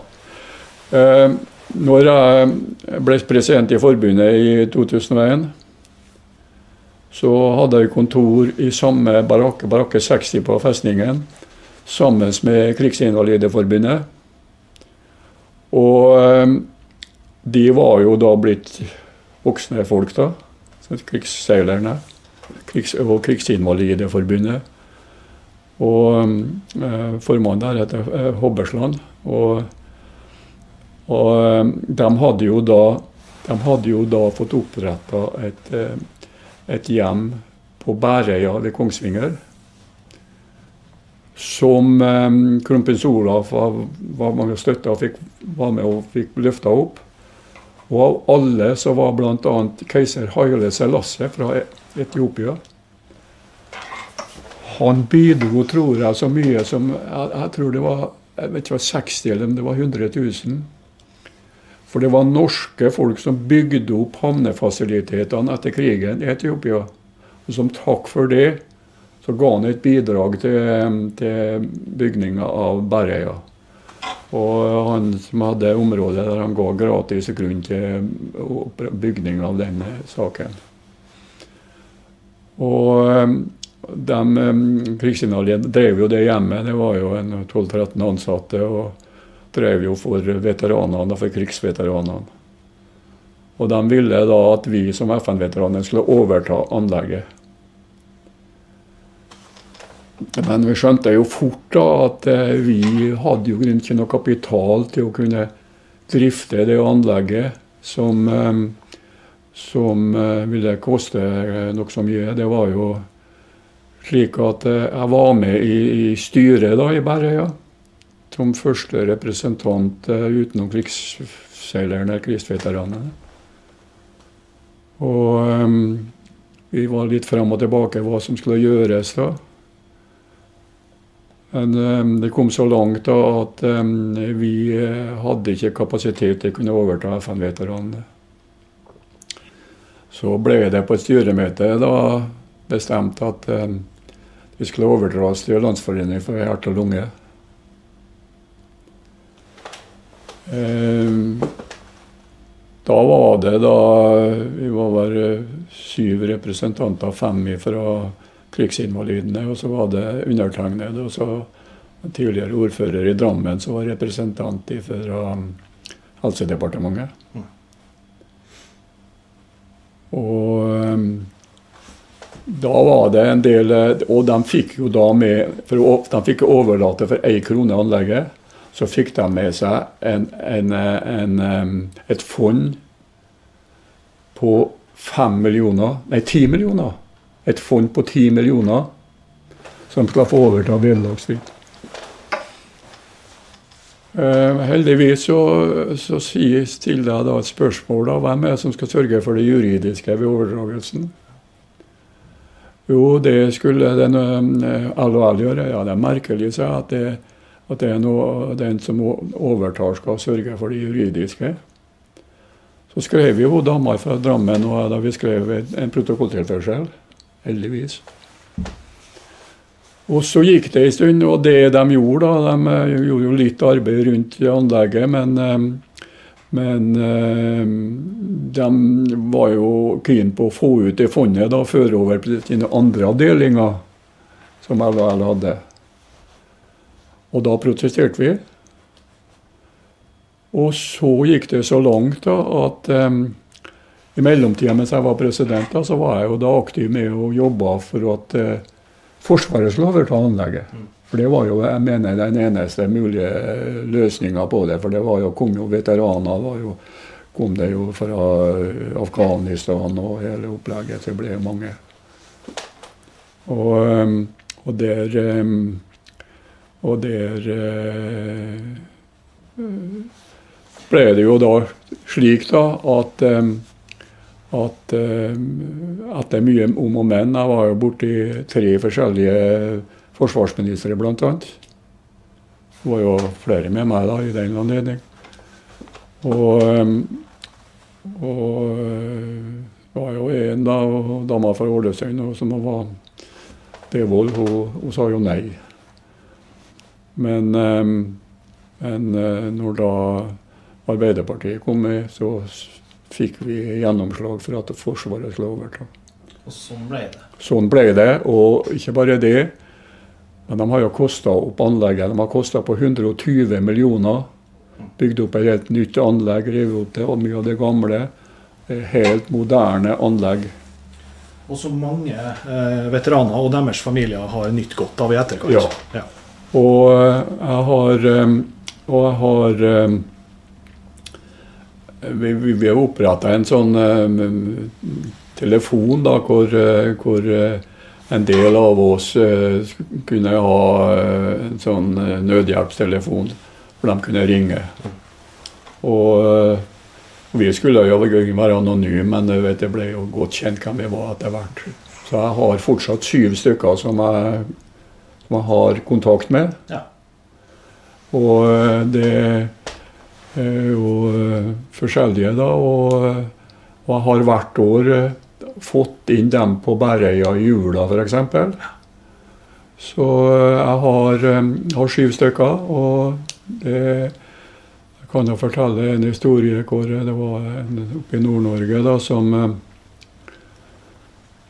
Eh, når jeg ble president i forbundet i 2001, så hadde jeg kontor i samme barakke, barakke 60 på festningen, sammen med Krigsinvalideforbundet. Og eh, de var jo da blitt voksne folk, da. Krigsseilerne. Krigs og Krigsinvalideforbundet. Og eh, formannen der heter Hobbesland. Hobbersland. Og, og eh, de hadde jo da de hadde jo da fått oppretta et, eh, et hjem på Bærøya ved Kongsvinger. Som eh, kronprins Olav var, var med støtta og fikk, var med og fikk løfta opp. Og av alle så var bl.a. keiser Haile Selassie fra Etiopia. Han bidro, tror jeg, så mye som Jeg, jeg tror det var jeg vet ikke, 60 eller om det var 100 000. For det var norske folk som bygde opp havnefasilitetene etter krigen i Etiopia. Og som takk for det, så ga han et bidrag til, til bygninga av Bærøya. Og han som hadde området der han ga gratis grunn til bygning av den saken. Og de krigsinvalidene drev jo det hjemmet. Det var jo en 12-13 ansatte. og drev jo for veteranene, for krigsveteranene. Og de ville da at vi som FN-veteraner skulle overta anlegget. Men vi skjønte jo fort da at eh, vi hadde jo ikke noe kapital til å kunne drifte det anlegget som, eh, som eh, ville koste nokså mye. Det var jo slik at jeg var med i, i styret da i Bærøya som første representant utenom krigsseilerne, krigsveteranene. Og um, vi var litt fram og tilbake hva som skulle gjøres da. Men um, det kom så langt da at um, vi hadde ikke kapasitet til å kunne overta FN-veteranene. Så ble det på et styremøte da bestemt at vi skulle overdras til Landsforeningen for hjerte og lunge. Da var det da Vi var vel syv representanter, fem fra krigsinvalidene, og så var det undertegnede. Og så tidligere ordfører i Drammen som var representant fra Helsedepartementet. Og da var det en del Og de fikk jo da med for De fikk overlate for én krone anlegget så fikk de med seg en, en, en, et fond på fem millioner Nei, ti millioner. Et fond på ti millioner som skal få overta vederlagsfritt. Uh, heldigvis så, så stiller jeg da et spørsmål da, hvem er det som skal sørge for det juridiske ved overdragelsen. Jo, det skulle den uh, LHL gjøre. Ja, det er merkelig, sa jeg, at det at det er noe, den som overtar, skal sørge for det juridiske. Så skrev vi jo dama fra Drammen og da vi skrev en protokolltilførsel. Heldigvis. Og så gikk det en stund, og det de gjorde, da, de gjorde jo litt arbeid rundt anlegget, men, men de var jo keen på å få ut det fondet da, føre over til sine andre avdelinger som LHL hadde. Og da protesterte vi. Og så gikk det så langt da, at um, i mellomtida mens jeg var president, da, så var jeg jo da aktiv med å jobbe for at uh, Forsvaret skulle overta anlegget. For det var jo jeg mener, den eneste mulige løsninga på det. For det var jo, kom jo veteraner. var jo kom det jo fra Afghanistan og hele opplegget. Det ble mange. Og, og der ehm, Og der eh, ble det jo da slik da at ehm, at etter mye om og men Jeg var jo borti tre forskjellige forsvarsministre, bl.a. Det var jo flere med meg da i den anledning. Og, og det var jo en da, dama fra Ålesund som var Devold, hun, hun sa jo nei. Men, men når da Arbeiderpartiet kom med, så fikk vi gjennomslag for at Forsvaret skulle overta. Og sånn ble det. Sånn ble det, og ikke bare det. Men de har jo kosta opp anlegget. De har kosta på 120 millioner. Bygd opp et helt nytt anlegg, revet opp det, og mye av det gamle. Helt moderne anlegg. Og som mange eh, veteraner og deres familier har nytt godt av i etterkant. Ja. ja. Og jeg har, og jeg har vi, vi, vi har oppretta en sånn uh, telefon da, hvor, hvor en del av oss kunne ha en sånn nødhjelpstelefon hvor de kunne ringe. Og vi skulle jo være anonyme, men vet, det ble jo godt kjent hvem vi var etter hvert. Så jeg har fortsatt syv stykker som jeg, som jeg har kontakt med. Ja. Og det er jo forskjellige, da. Og, og jeg har hvert år fått inn dem på Bæreia i jula, f.eks. Så jeg har, har syv stykker. Og det jeg kan jo fortelle en historie hvor det var en oppe i Nord-Norge da som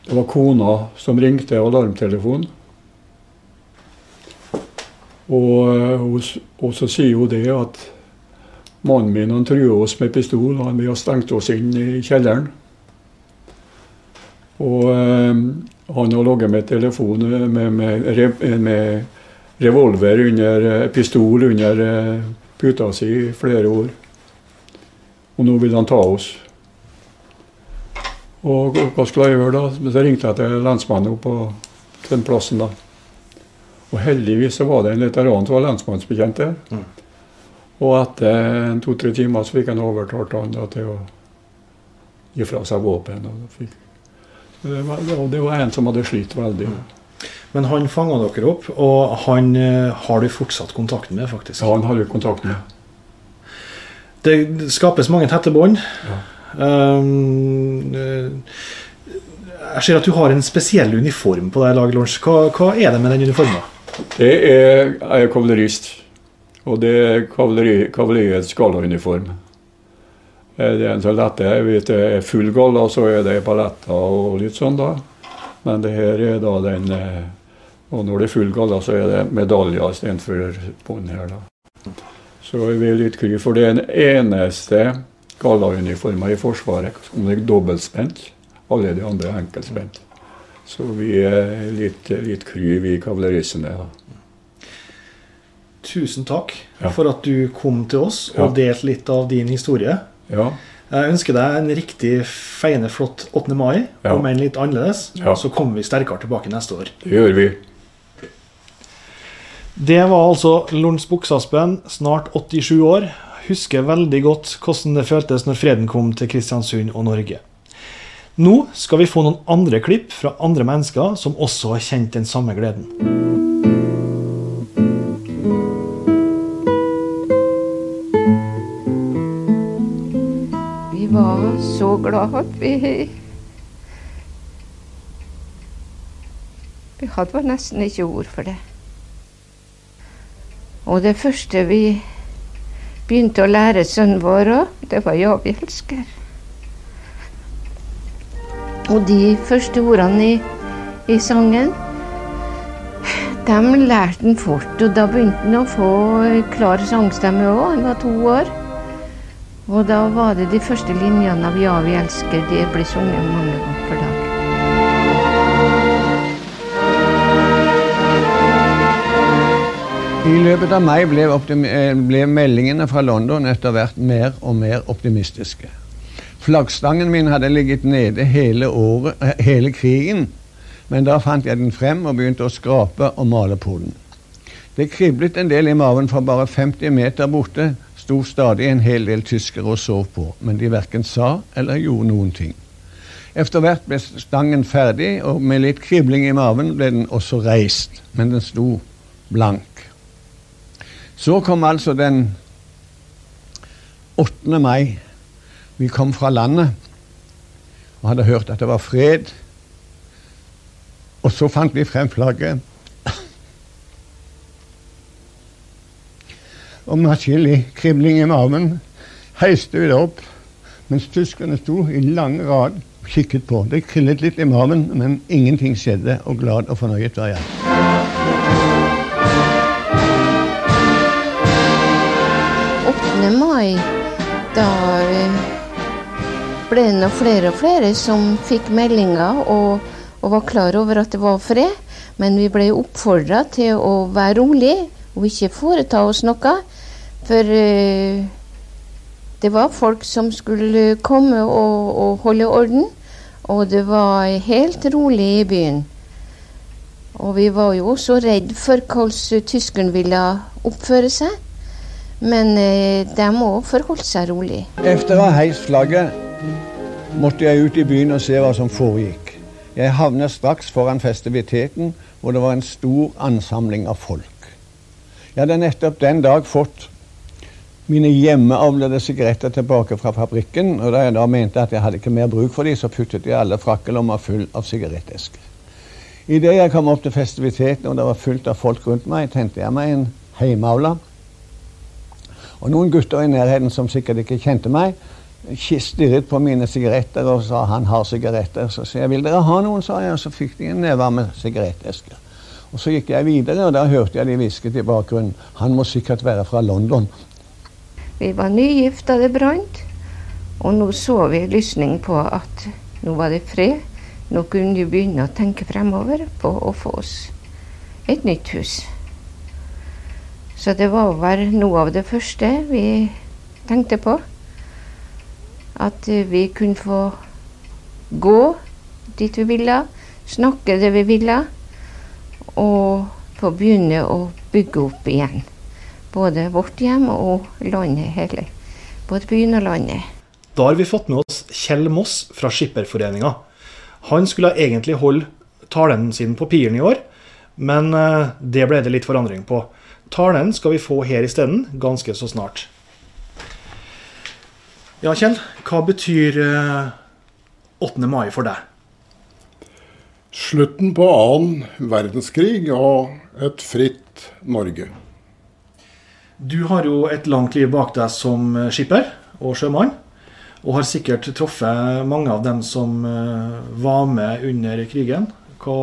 Det var kona som ringte alarmtelefonen. Og, og så sier hun det at Mannen min han truer oss med pistol, og vi har stengt oss inn i kjelleren. Og eh, han har ligget med telefon med, med, med revolver under pistol under puta si i flere år. Og nå vil han ta oss. Og hva skulle jeg gjøre da? Så ringte jeg til lensmannen på den plassen. da. Og heldigvis så var det en veteran som var lensmannsbetjent der. Mm. Og etter to-tre timer så fikk han overtalt han da, til å gi fra seg våpen. Fikk, det, var, det, var, en som hadde slitt veldig. Men han fanga dere opp, og han har du fortsatt kontakten med? faktisk? Ja, han har du kontakt med. Det skapes mange tette bånd. Ja. Um, jeg ser at du har en spesiell uniform på deg, Lag Lorentz. Hva, hva, er det med den uniformen? Det er, jeg er kavalerist. Og det er kavaleriets gallauniform. Det er en så lette, jeg vet det er full galla, så er det paletter og litt sånn, da. Men det her er da den Og når det er full galla, så er det medaljer istedenfor bånd her, da. Så er vi litt kry, for det er den eneste gallauniformen i Forsvaret som er dobbeltspent. Alle de andre er enkeltspent. Så vi er litt, litt kry, vi kavaleristene. da. Tusen takk Ja. for at du kom til oss og delte litt av din historie. Ja. Jeg ønsker deg en riktig feineflott 8. mai, Ja. om enn litt annerledes. Ja. Så kommer vi sterkere tilbake neste år. Det gjør vi. Det var altså Lorentz Buksaspen, snart 87 år. Husker veldig godt hvordan det føltes når freden kom til Kristiansund og Norge. Nå skal vi få noen andre klipp fra andre mennesker som også har kjent den samme gleden. Vi var så glad vi Vi hadde vel nesten ikke ord for det. Og det første vi begynte å lære sønnen vår òg, det var 'Ja, vi elsker'. Og de første ordene i, i sangen, de lærte han fort. Og da begynte han å få klar sangstemme òg. Han var to år. Og da var det de første linjene av 'Ja, vi elsker'. Det ble sunget mange ganger per dag. I løpet av mai ble, eh, ble, meldingene fra London etter hvert mer og mer optimistiske. Flaggstangen min hadde ligget nede hele, året, eh, hele krigen, men da fant jeg den frem og begynte å skrape og male på den. Det kriblet en del i maven, for bare 50 meter borte sto stadig en hel del tyskere og sov på, men de verken sa eller gjorde noen ting. Etter hvert ble stangen ferdig, og med litt kribling i maven ble den også reist, men den sto blank. Så kom altså den 8. mai. Vi kom fra landet og hadde hørt at det var fred. Og så fant vi frem flagget. Og med atskillig kribling i maven heiste vi det opp mens tyskerne sto i lang rad og kikket på. Det krillet litt i maven, men ingenting skjedde, og glad og fornøyet var jeg. 8. mai, da ble det nå flere og flere som fikk meldinger og, og, var klar over at det var fred. Men vi ble oppfordra til å være rolig og ikke foreta oss noe. For uh, det var folk som skulle komme og, og holde orden. Og det var helt rolig i byen. Og vi var jo også redd for hvordan tyskerne ville oppføre seg. Men eh, de må forholde seg rolig. Etter å ha heist flagget måtte jeg ut i byen og se hva som foregikk. Jeg havnet straks foran festiviteten, hvor det var en stor ansamling av folk. Jeg hadde nettopp den dag fått mine hjemmeavlede sigaretter tilbake fra fabrikken, og da jeg da mente at jeg hadde ikke mer bruk for dem, så puttet jeg alle frakkelommer full av sigarettesker. Idet jeg kom opp til festiviteten og det var fullt av folk rundt meg, tente jeg meg en hjemmeavla og noen gutter i nærheten som sikkert ikke kjente meg, stirret på mine sigaretter og sa 'han har sigaretter'. Så sa jeg 'vil dere ha noen', sa jeg, og så fikk de en neve med sigarettesker. Og så gikk jeg videre, og da hørte jeg de hvisket i bakgrunnen 'han må sikkert være fra London'. Vi var nygift da det brant, og nå så vi lysning på at nå var det fred. Nå kunne vi begynne å tenke fremover på å få oss et nytt hus. Så det var noe av det første vi tenkte på. At vi kunne få gå dit vi ville, snakke det vi ville, og få begynne å bygge opp igjen. Både vårt hjem og landet hele. Både byen og landet. Da har vi fått med oss Kjell Moss fra Skipperforeninga. Han skulle egentlig holde talen sin på Piren i år, men eh, det ble det litt forandring på. Talen skal vi få her isteden, ganske så snart. Ja, Kjell. Hva betyr 8. Eh, mai for deg? Slutten på annen verdenskrig og et fritt Norge. Du har jo et langt liv bak deg som skipper og sjømann. Og har sikkert truffet mange av dem som eh, var med under krigen. Hva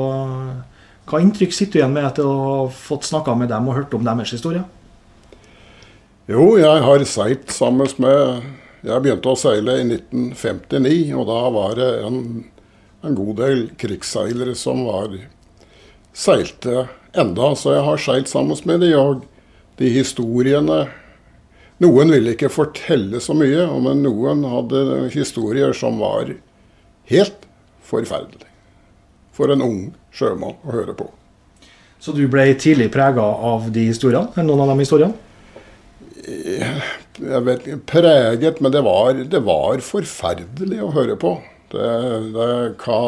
hva inntrykk sitter du igjen med etter å ha fått snakka med dem og hørt om deres historie? Jo, jeg har seilt sammen med Jeg begynte å seile i 1959, og da var det en, en god del krigsseilere som var seilte enda, så jeg har seilt sammen med dem. Og de historiene Noen ville ikke fortelle så mye, men noen hadde historier som var helt forferdelige for en ung sjømann å høre på. Så du ble tidlig prega av de historiene? Noen av de historiene? Jeg vet Preget, men det var, det var forferdelig å høre på. Det, det hva,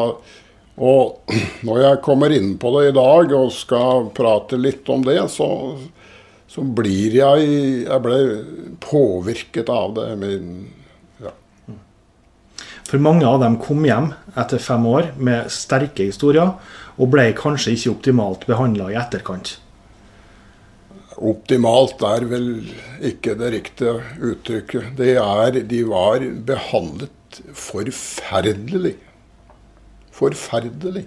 og når jeg kommer inn på det i dag og skal prate litt om det, så, så blir jeg Jeg ble påvirket av det. Men for mange av dem kom hjem etter fem år med sterke historier, og ble kanskje ikke optimalt behandla i etterkant. Optimalt er vel ikke det riktige uttrykket. Det er, de var behandlet forferdelig. Forferdelig.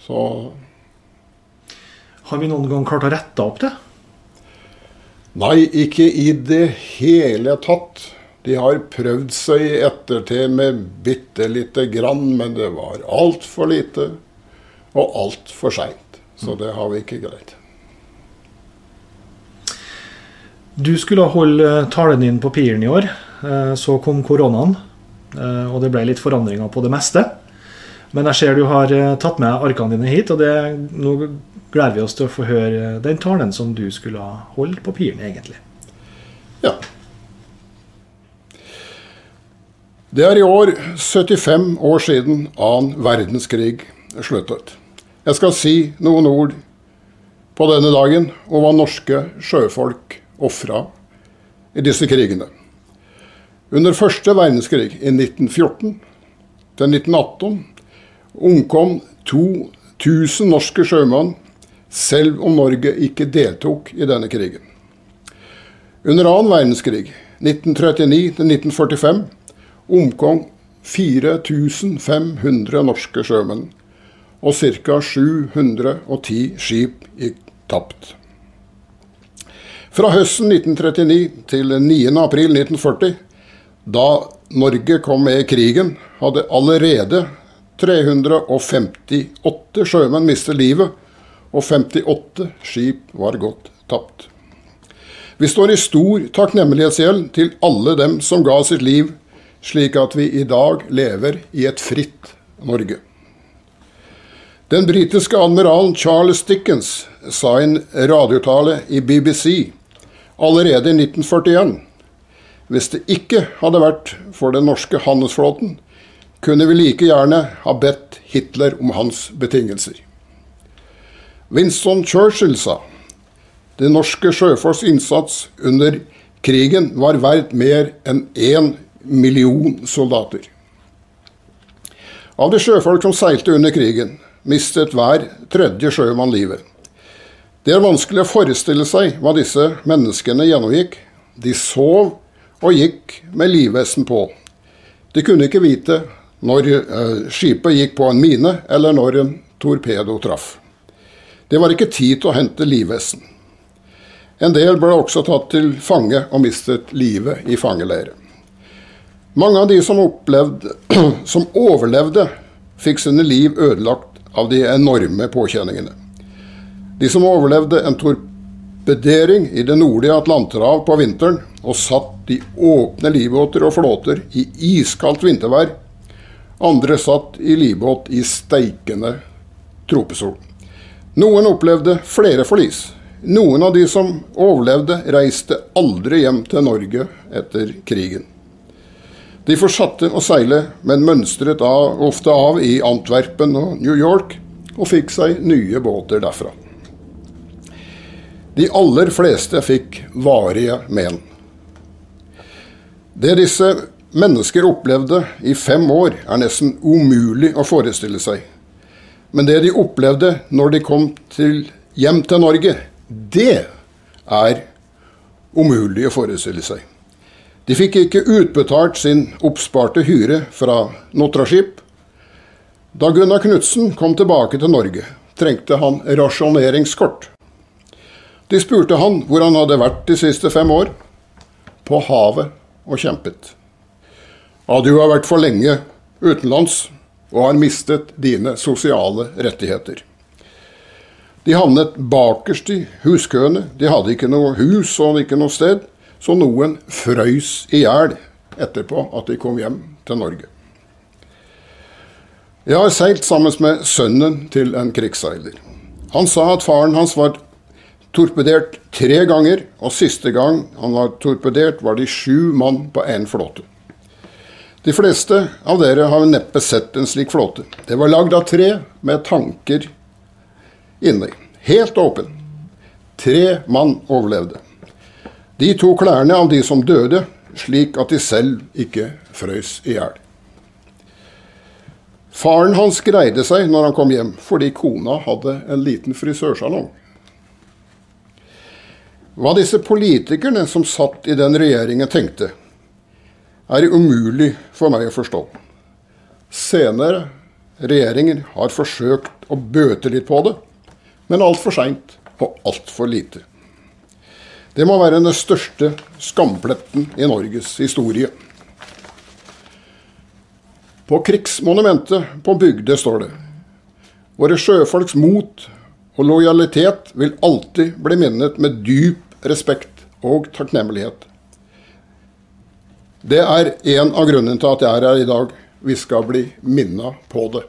Så Har vi noen gang klart å rette opp det? Nei, ikke i det hele tatt. De har prøvd seg i ettertid med bitte lite grann, men det var altfor lite og altfor seint. Så det har vi ikke greid. Du skulle holde talen din på Piren i år. Eh, Så kom koronaen, eh, og det ble litt forandringer på det meste. Men jeg ser du har eh, tatt med arkene dine hit, og det, nå gleder vi oss til å få høre den talen som du skulle ha holdt på Piren, egentlig. Ja. Det er i år 75 år siden annen verdenskrig sluttet. Jeg skal si noen ord på denne dagen om hva norske sjøfolk ofra i disse krigene. Under første verdenskrig i 1914 til 1918 omkom 2000 norske sjømenn, selv om Norge ikke deltok i denne krigen. Under annen verdenskrig, 1939 til 1945, omkom 4500 norske sjømenn, og ca. 710 skip gikk tapt. Fra høsten 1939 til 9. april 1940, da Norge kom med i krigen, hadde allerede 358 sjømenn mistet livet, og 58 skip var gått tapt. Vi står i stor takknemlighetsgjeld til alle dem som ga sitt liv, slik at vi i dag lever i et fritt Norge. Den britiske admiralen Charles Dickens sa i en radiotale i BBC allerede i 1941 hvis det ikke hadde vært for den norske handelsflåten, kunne vi like gjerne ha bedt Hitler om hans betingelser. Winston Churchill sa det norske sjøfolks innsats under krigen var verdt mer enn én million soldater. Av de sjøfolk som seilte under krigen, mistet hver tredje sjømann livet. Det er vanskelig å forestille seg hva disse menneskene gjennomgikk. De sov og gikk med livvesten på. De kunne ikke vite når eh, skipet gikk på en mine, eller når en torpedo traff. Det var ikke tid til å hente livvesten. En del ble også tatt til fange og mistet livet i fangeleire. Mange av de som, opplevde, som overlevde, fikk sine liv ødelagt av de enorme påkjenningene. De som overlevde en torpedering i det nordlige Atlanterhav på vinteren og satt i åpne livbåter og flåter i iskaldt vintervær, andre satt i livbåt i steikende tropesol. Noen opplevde flere forlis. Noen av de som overlevde, reiste aldri hjem til Norge etter krigen. De fortsatte å seile, men mønstret av, ofte av i Antwerpen og New York, og fikk seg nye båter derfra. De aller fleste fikk varige men. Det disse mennesker opplevde i fem år, er nesten umulig å forestille seg. Men det de opplevde når de kom til, hjem til Norge, det er umulig å forestille seg. De fikk ikke utbetalt sin oppsparte hyre fra Notraskip. Da Gunnar Knutsen kom tilbake til Norge, trengte han rasjoneringskort. De spurte han hvor han hadde vært de siste fem år. På havet og kjempet. Ja, du har vært for lenge utenlands og har mistet dine sosiale rettigheter. De havnet bakerst i huskøene. De hadde ikke noe hus og ikke noe sted, så noen frøys i hjel etterpå at de kom hjem til Norge. Jeg har seilt sammen med sønnen til en krigsseiler. Han sa at faren hans var torpedert tre ganger, og siste gang han var torpedert, var de sju mann på én flåte. De fleste av dere har neppe sett en slik flåte. Det var lagd av tre med tanker inni. Helt åpen. Tre mann overlevde. De tok klærne av de som døde, slik at de selv ikke frøs i hjel. Faren hans greide seg når han kom hjem, fordi kona hadde en liten frisørsalong. Hva disse politikerne som satt i den regjeringen tenkte, er umulig for meg å forstå. Senere regjeringer har forsøkt å bøte litt på det, men altfor seint og altfor lite. Det må være den største skampletten i Norges historie. På krigsmonumentet på Bygde står det Våre sjøfolks mot og lojalitet vil alltid bli minnet med dyp respekt og takknemlighet. Det er en av grunnene til at jeg er her i dag. Vi skal bli minna på det.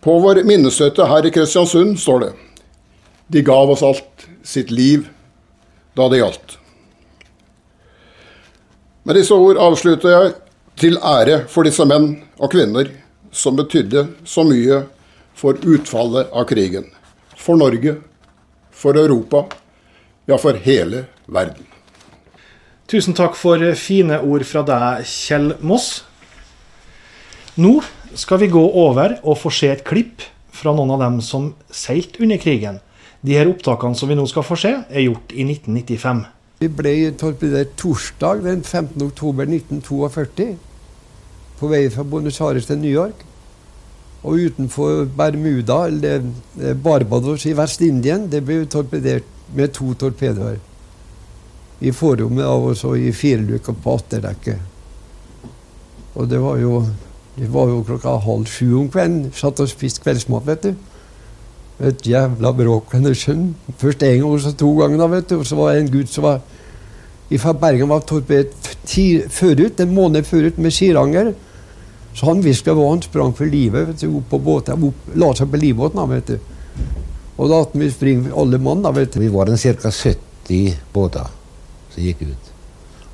På vår minnestøtte her i Kristiansund står det De gav oss alt sitt liv da det gjaldt. Med disse ord avslutter jeg til ære for disse menn og kvinner som betydde så mye for utfallet av krigen. For Norge, for Europa, ja, for hele verden. Tusen takk for fine ord fra deg, Kjell Moss. Nå skal vi gå over og få se et klipp fra noen av dem som seilte under krigen. De her opptakene som vi nå skal få se, er gjort i 1995. Vi ble torpedert torsdag den 15. oktober 1942 på vei fra Buenos Aires til New York. Og utenfor Bermuda, eller Barbados i Vest-Indien, det ble torpedert med to torpedoer. I forrommet av oss og i firelukka på atterdekket. Og det var jo det var jo klokka halv sju om kvelden. Satt og spiste kveldsmat, vet du. Et jævla bråk. Først én gang, og så to ganger. da, vet du. Og så var det en gutt som var fra Bergen var torpedert forut, en måned forut med skiranger. Så han visste hva han sprang for livet vet du, opp på båten, opp, la seg på livbåten. vet du. Og da vi springer alle mann, da, vet du. Vi var en ca. 70 båter som gikk ut.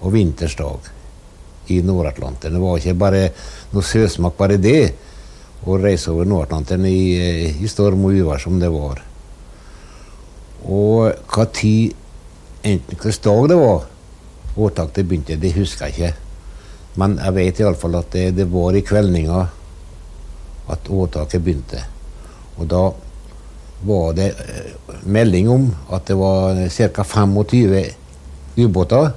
Og vintersdag i Nord-Atlanteren. Det var ikke bare noe søsmak, bare det. Å reise over Nord-Atlanteren i, i, storm og uvær som det var. Og hva tid, enten hvilken dag det var årtaket begynte, det husker jeg ikke. Men jeg vet iallfall at det, det var i kveldninga at åtaket begynte. Og da var det eh, melding om at det var ca. 25 ubåter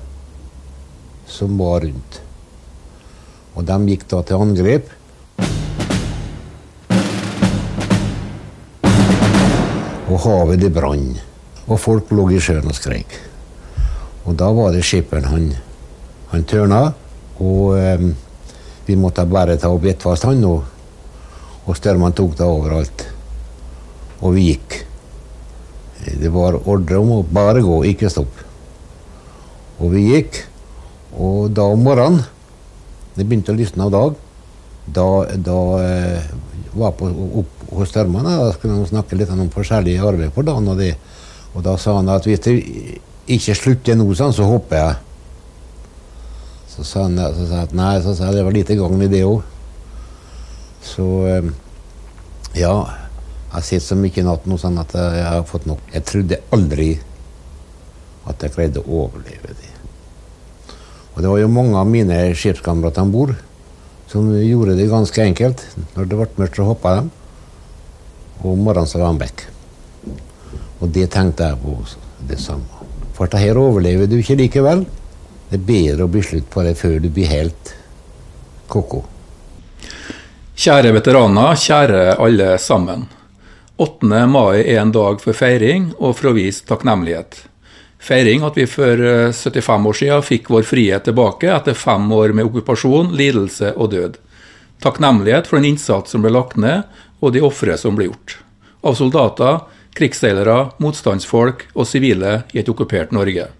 som var rundt. Og de gikk da til angrep. Og havet det brann. Og folk lå i sjøen og skreik. Og da var det skipperen han, han tørna, og eh, vi måtte bare ta opp ett fast hånd, og, og størrmannen tok det overalt. Og vi gikk. Det var ordre om å bare gå, ikke stopp. Og vi gikk, og da om morgenen Det begynte å lysne av dag. Da, da eh, var jeg opp hos stormene. da skulle han snakke litt om forskjellige arbeid for dagen. Og, det, og da sa han at hvis det ikke slutter nå, sånn, så hopper jeg. Så sa han så sa jeg, nei, så sa jeg det var lite gang i det òg. Så eh, ja. Jeg har sett så mye i natt nå sånn at jeg har fått nok. Jeg trodde aldri at jeg greide å overleve det. Og det var jo mange av mine skipskamerater om bord som gjorde det ganske enkelt. Når det ble mørkt, så hoppa de. Og om morgenen så var de vekk. Og det tenkte jeg på det samme. For dette overlever du ikke likevel. Det er bedre å bli slutt på det før du blir helt ko-ko. Kjære veteraner, kjære alle sammen. 8. mai er en dag for feiring og for å vise takknemlighet. Feiring at vi for 75 år siden fikk vår frihet tilbake etter fem år med okkupasjon, lidelse og død. Takknemlighet for den innsats som ble lagt ned, og de ofre som ble gjort. Av soldater, krigsseilere, motstandsfolk og sivile i et okkupert Norge.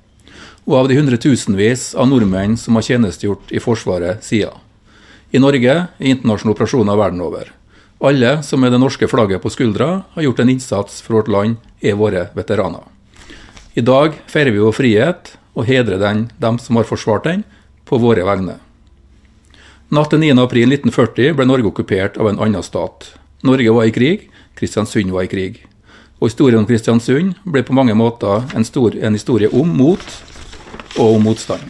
Og av de hundretusenvis av nordmenn som har tjenestegjort i Forsvaret siden. I Norge, i internasjonale operasjoner verden over. Alle som med det norske flagget på skuldra har gjort en innsats for vårt land, er våre veteraner. I dag feirer vi vår frihet og hedrer den, dem som har forsvart den, på våre vegne. Natt til 9.4.1940 ble Norge okkupert av en annen stat. Norge var i krig, Kristiansund var i krig. Og historien om Kristiansund ble på mange måter en, stor, en historie om mot og om motstand.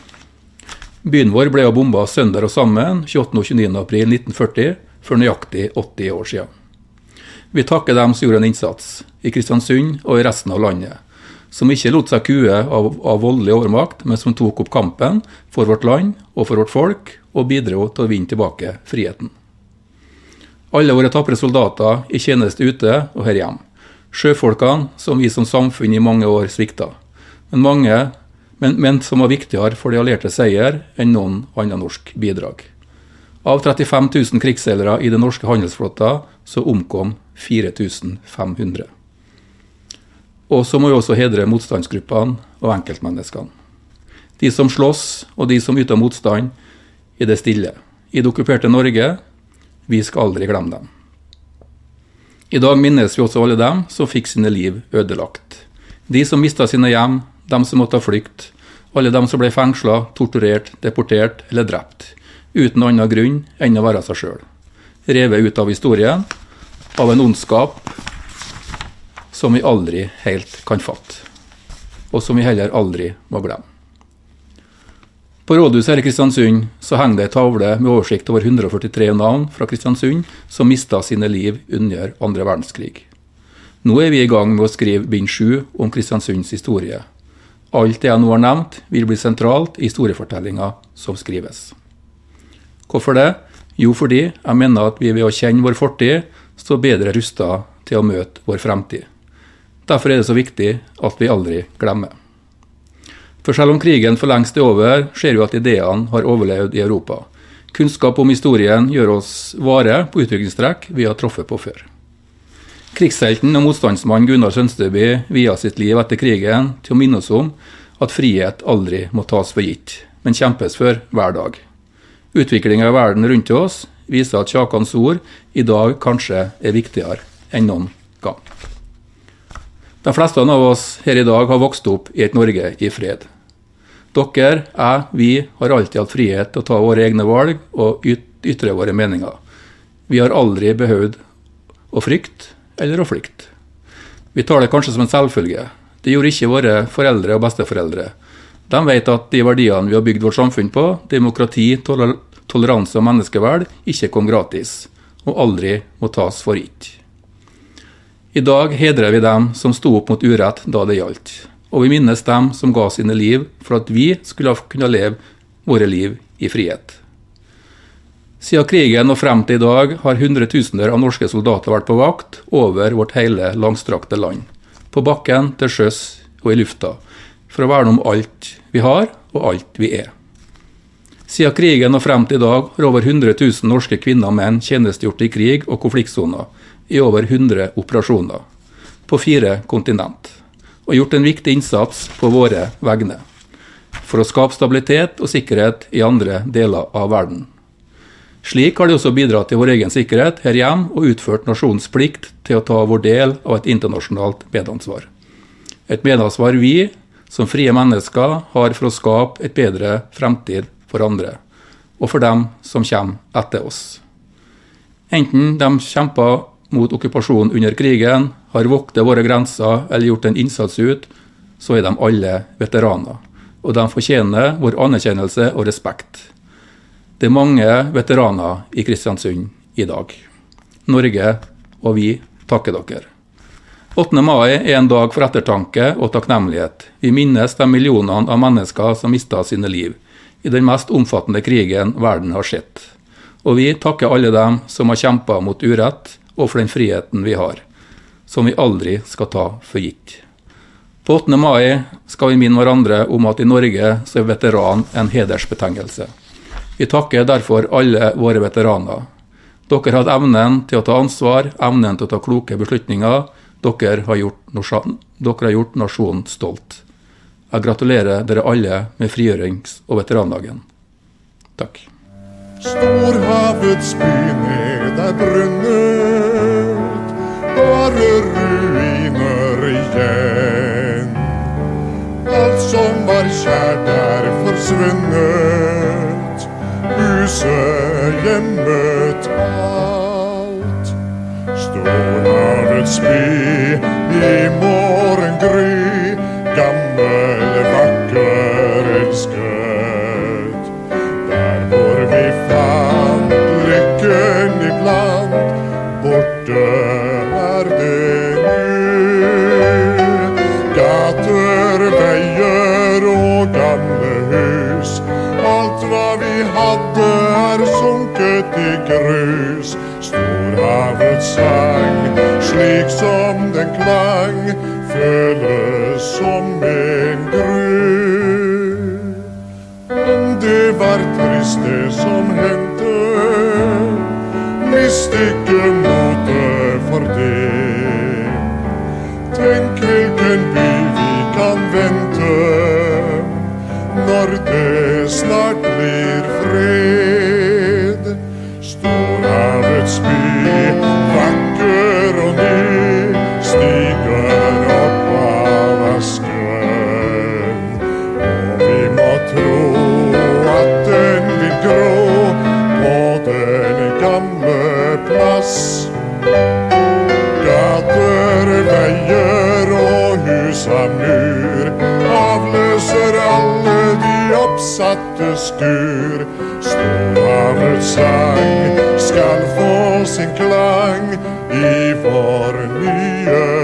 Byen vår ble bomba søndag og sammen 28. og 29. april 1940, for nøyaktig 80 år siden. Vi takker dem som gjorde en innsats, i Kristiansund og i resten av landet. Som ikke lot seg kue av, av voldelig overmakt, men som tok opp kampen for vårt land og for vårt folk, og bidro til å vinne tilbake friheten. Alle våre tapre soldater i tjeneste ute og her hjemme sjøfolkene som vi som samfunn i mange år svikta, men, mange, men, men som var viktigere for de allierte seier enn noen annet norsk bidrag. Av 35 000 krigsseilere i den norske handelsflåta så omkom 4500. Og så må vi også hedre motstandsgruppene og enkeltmenneskene. De som slåss, og de som yter motstand i det stille. I det okkuperte Norge. Vi skal aldri glemme dem. I dag minnes vi også alle dem som fikk sine liv ødelagt. De som mista sine hjem, dem som måtte flykte, alle de som ble fengsla, torturert, deportert eller drept. Uten annen grunn enn å være seg sjøl. Revet ut av historien av en ondskap som vi aldri helt kan fatte. Og som vi heller aldri må glemme. På rådhuset her i Kristiansund så henger det ei tavle med oversikt over 143 navn fra Kristiansund som mista sine liv under andre verdenskrig. Nå er vi i gang med å skrive bind sju om Kristiansunds historie. Alt det jeg nå har nevnt, vil bli sentralt i historiefortellinga som skrives. Hvorfor det? Jo, fordi jeg mener at vi ved å kjenne vår fortid står bedre rusta til å møte vår fremtid. Derfor er det så viktig at vi aldri glemmer. For selv om krigen for lengst er over, ser vi at ideene har overlevd i Europa. Kunnskap om historien gjør oss vare på utviklingstrekk vi har truffet på før. Krigshelten og motstandsmann Gunnar Sønsteby via sitt liv etter krigen til å minne oss om at frihet aldri må tas for gitt, men kjempes for hver dag. Utviklinga i verden rundt oss viser at Kjakans ord i dag kanskje er viktigere enn noen gang. De fleste av oss her i dag har vokst opp i et Norge i fred. Dere, jeg, vi har alltid hatt frihet til å ta våre egne valg og ytre våre meninger. Vi har aldri behøvd å frykte eller å flykte. Vi tar det kanskje som en selvfølge. Det gjorde ikke våre foreldre og besteforeldre. De vet at de verdiene vi har bygd vårt samfunn på, demokrati, toleranse og menneskeverd, ikke kom gratis, og aldri må tas for gitt. I dag hedrer vi dem som sto opp mot urett da det gjaldt, og vi minnes dem som ga sine liv for at vi skulle kunne leve våre liv i frihet. Siden krigen og frem til i dag har hundretusener av norske soldater vært på vakt over vårt hele langstrakte land. På bakken, til sjøs og i lufta. For å verne om alt vi har, og alt vi er. Siden krigen og frem til i dag har over 100 000 norske kvinner og menn tjenestegjort i krig og konfliktsoner i over 100 operasjoner på fire kontinent, og gjort en viktig innsats på våre vegne for å skape stabilitet og sikkerhet i andre deler av verden. Slik har de også bidratt til vår egen sikkerhet her hjemme og utført nasjonens plikt til å ta vår del av et internasjonalt medansvar. Et medansvar vi, som frie mennesker, har for å skape et bedre fremtid for andre, og for dem som kommer etter oss. Enten de kjemper mot okkupasjonen under krigen, har voktet våre grenser eller gjort en innsats ut, så er de alle veteraner. Og de fortjener vår anerkjennelse og respekt. Det er mange veteraner i Kristiansund i dag. Norge og vi takker dere. 8. mai er en dag for ettertanke og takknemlighet. Vi minnes de millionene av mennesker som mista sine liv i den mest omfattende krigen verden har sett. Og vi takker alle dem som har kjempa mot urett, og for den friheten vi har, som vi aldri skal ta for gitt. På 8. mai skal vi minne hverandre om at i Norge så er veteran en hedersbetegnelse. Vi takker derfor alle våre veteraner. Dere hatt evnen til å ta ansvar, evnen til å ta kloke beslutninger. Dere har gjort, dere har gjort nasjonen stolt. Jeg gratulerer dere alle med frigjørings- og veterandagen. Takk. Storhavets by ned er brunnet, bare ruiner igjen. Alt som var kjært er forsvunnet, huset, hjemmet, alt. Storhavets by i morgengry, sterke. Storhavets sang, slik som den klang, føles som en grunn Men det var trist, det som hendte. Mist ikke motet for det. Tenk hvilken by vi kan vente når det snart blir ferdig. oppsatte skur. Storhavets sang skal få sin klang i vår nye